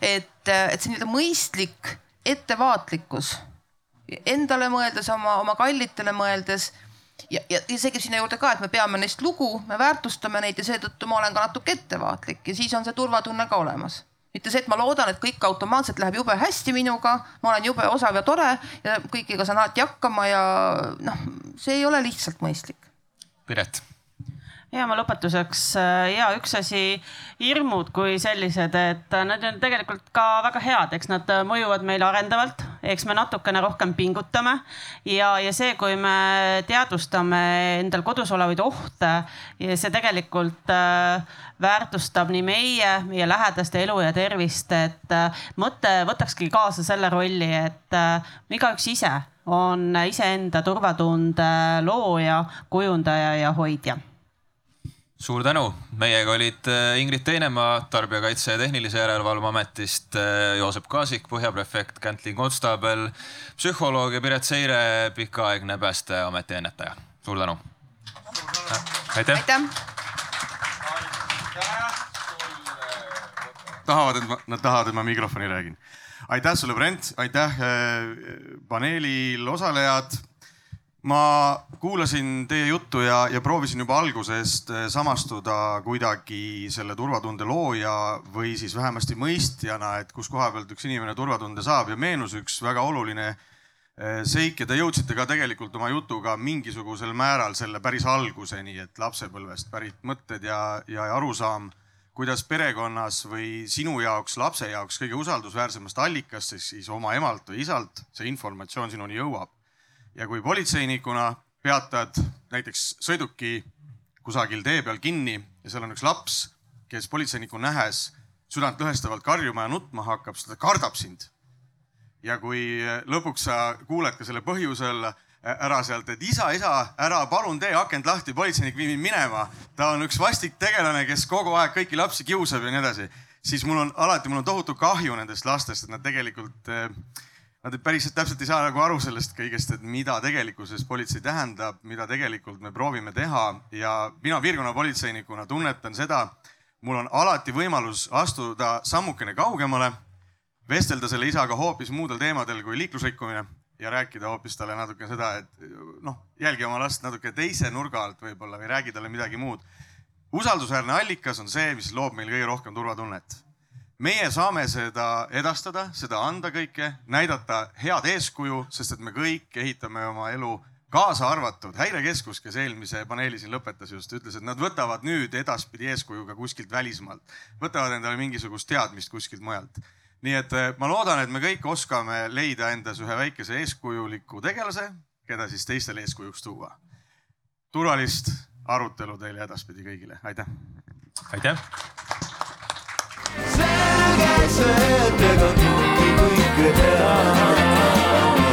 et, et see nii-öelda mõistlik ettevaatlikkus endale mõeldes, oma, oma kallitele mõeldes ja, ja, ja see käib sinna juurde ka, et me peame neist lugu, me väärtustame neid ja seetõttu ma olen ka natuke ettevaatlik ja siis on see turvatunne ka olemas mitte see, et ma loodan, et kõik automaatselt läheb jube hästi minuga, ma olen jube osav ja tore ja kõigiga saan alati hakkama ja noh, see ei ole lihtsalt mõistlik. Piret ja ma lõpetuseks äh, ja üks asi, hirmud kui sellised, et äh, nad on tegelikult ka väga head, eks nad äh, mõjuvad meile arendavalt, eks me natukene rohkem pingutame ja, ja see, kui me teadvustame endal kodus olevaid ohte, see tegelikult väärtustab nii meie, meie lähedaste elu ja tervist, et mõte võtakski kaasa selle rolli, et igaüks ise on iseenda turvatunde looja, kujundaja ja hoidja suur tänu, meiega olid äh, Ingrid Teinemaa Tarbijakaitse ja Tehnilise Järelevalve Ametist, äh, Joosep Kaasik, põhjaprefekt, Käntli Konstaabel, psühholoog ja Piret Seire, pikaaegne Päästeameti ennetaja. suur tänu. aitäh, aitäh.. tahavad, et ma, nad tahavad, et ma mikrofoni räägin. aitäh sulle, Brent, aitäh äh, paneelil osalejad ma kuulasin teie juttu ja, ja proovisin juba algusest eh, samastuda kuidagi selle turvatunde looja või siis vähemasti mõistjana, et kus koha pealt üks inimene turvatunde saab. Ja meenus üks väga oluline eh, seik ja te jõudsite ka tegelikult oma jutuga mingisugusel määral selle päris alguseni, et lapsepõlvest pärit mõtted ja, ja arusaam, kuidas perekonnas või sinu jaoks, lapse jaoks kõige usaldusväärsemast allikast, siis oma emalt või isalt see informatsioon sinuni jõuab ja kui politseinikuna peatad näiteks sõiduki kusagil tee peal kinni ja seal on üks laps, kes politseinikku nähes südantlõhestavalt karjuma ja nutma hakkab, siis ta kardab sind. ja kui lõpuks sa kuuled ka selle põhjusel ära sealt, et isa, isa, ära palun tee akent lahti, politseinik viib mind minema. ta on üks vastik tegelane, kes kogu aeg kõiki lapsi kiusab ja nii edasi. siis mul on alati, mul on tohutu kahju nendest lastest, et nad tegelikult äh, Nad päriselt täpselt ei saa nagu aru sellest kõigest, et mida tegelikkuses politsei tähendab, mida tegelikult me proovime teha ja mina piirkonna politseinikuna tunnetan seda, mul on alati võimalus astuda sammukene kaugemale, vestelda selle isaga hoopis muudel teemadel kui liiklusrikkumine ja rääkida hoopis talle natuke seda, et noh, jälgi oma last natuke teise nurga alt võib-olla või räägi talle midagi muud. usaldusväärne allikas on see, mis loob meil kõige rohkem turvatunnet meie saame seda edastada, seda anda kõike, näidata head eeskuju, sest et me kõik ehitame oma elu kaasa arvatud Häirekeskus, kes eelmise paneeli siin lõpetas just, ütles, et nad võtavad nüüd edaspidi eeskuju ka kuskilt välismaalt, võtavad endale mingisugust teadmist kuskilt mujalt. nii et eh, ma loodan, et me kõik oskame leida endas ühe väikese eeskujuliku tegelase, keda siis teistele eeskujuks tuua. turvalist arutelu teile edaspidi kõigile, aitäh. aitäh kaitsed ega tunti kõike teha.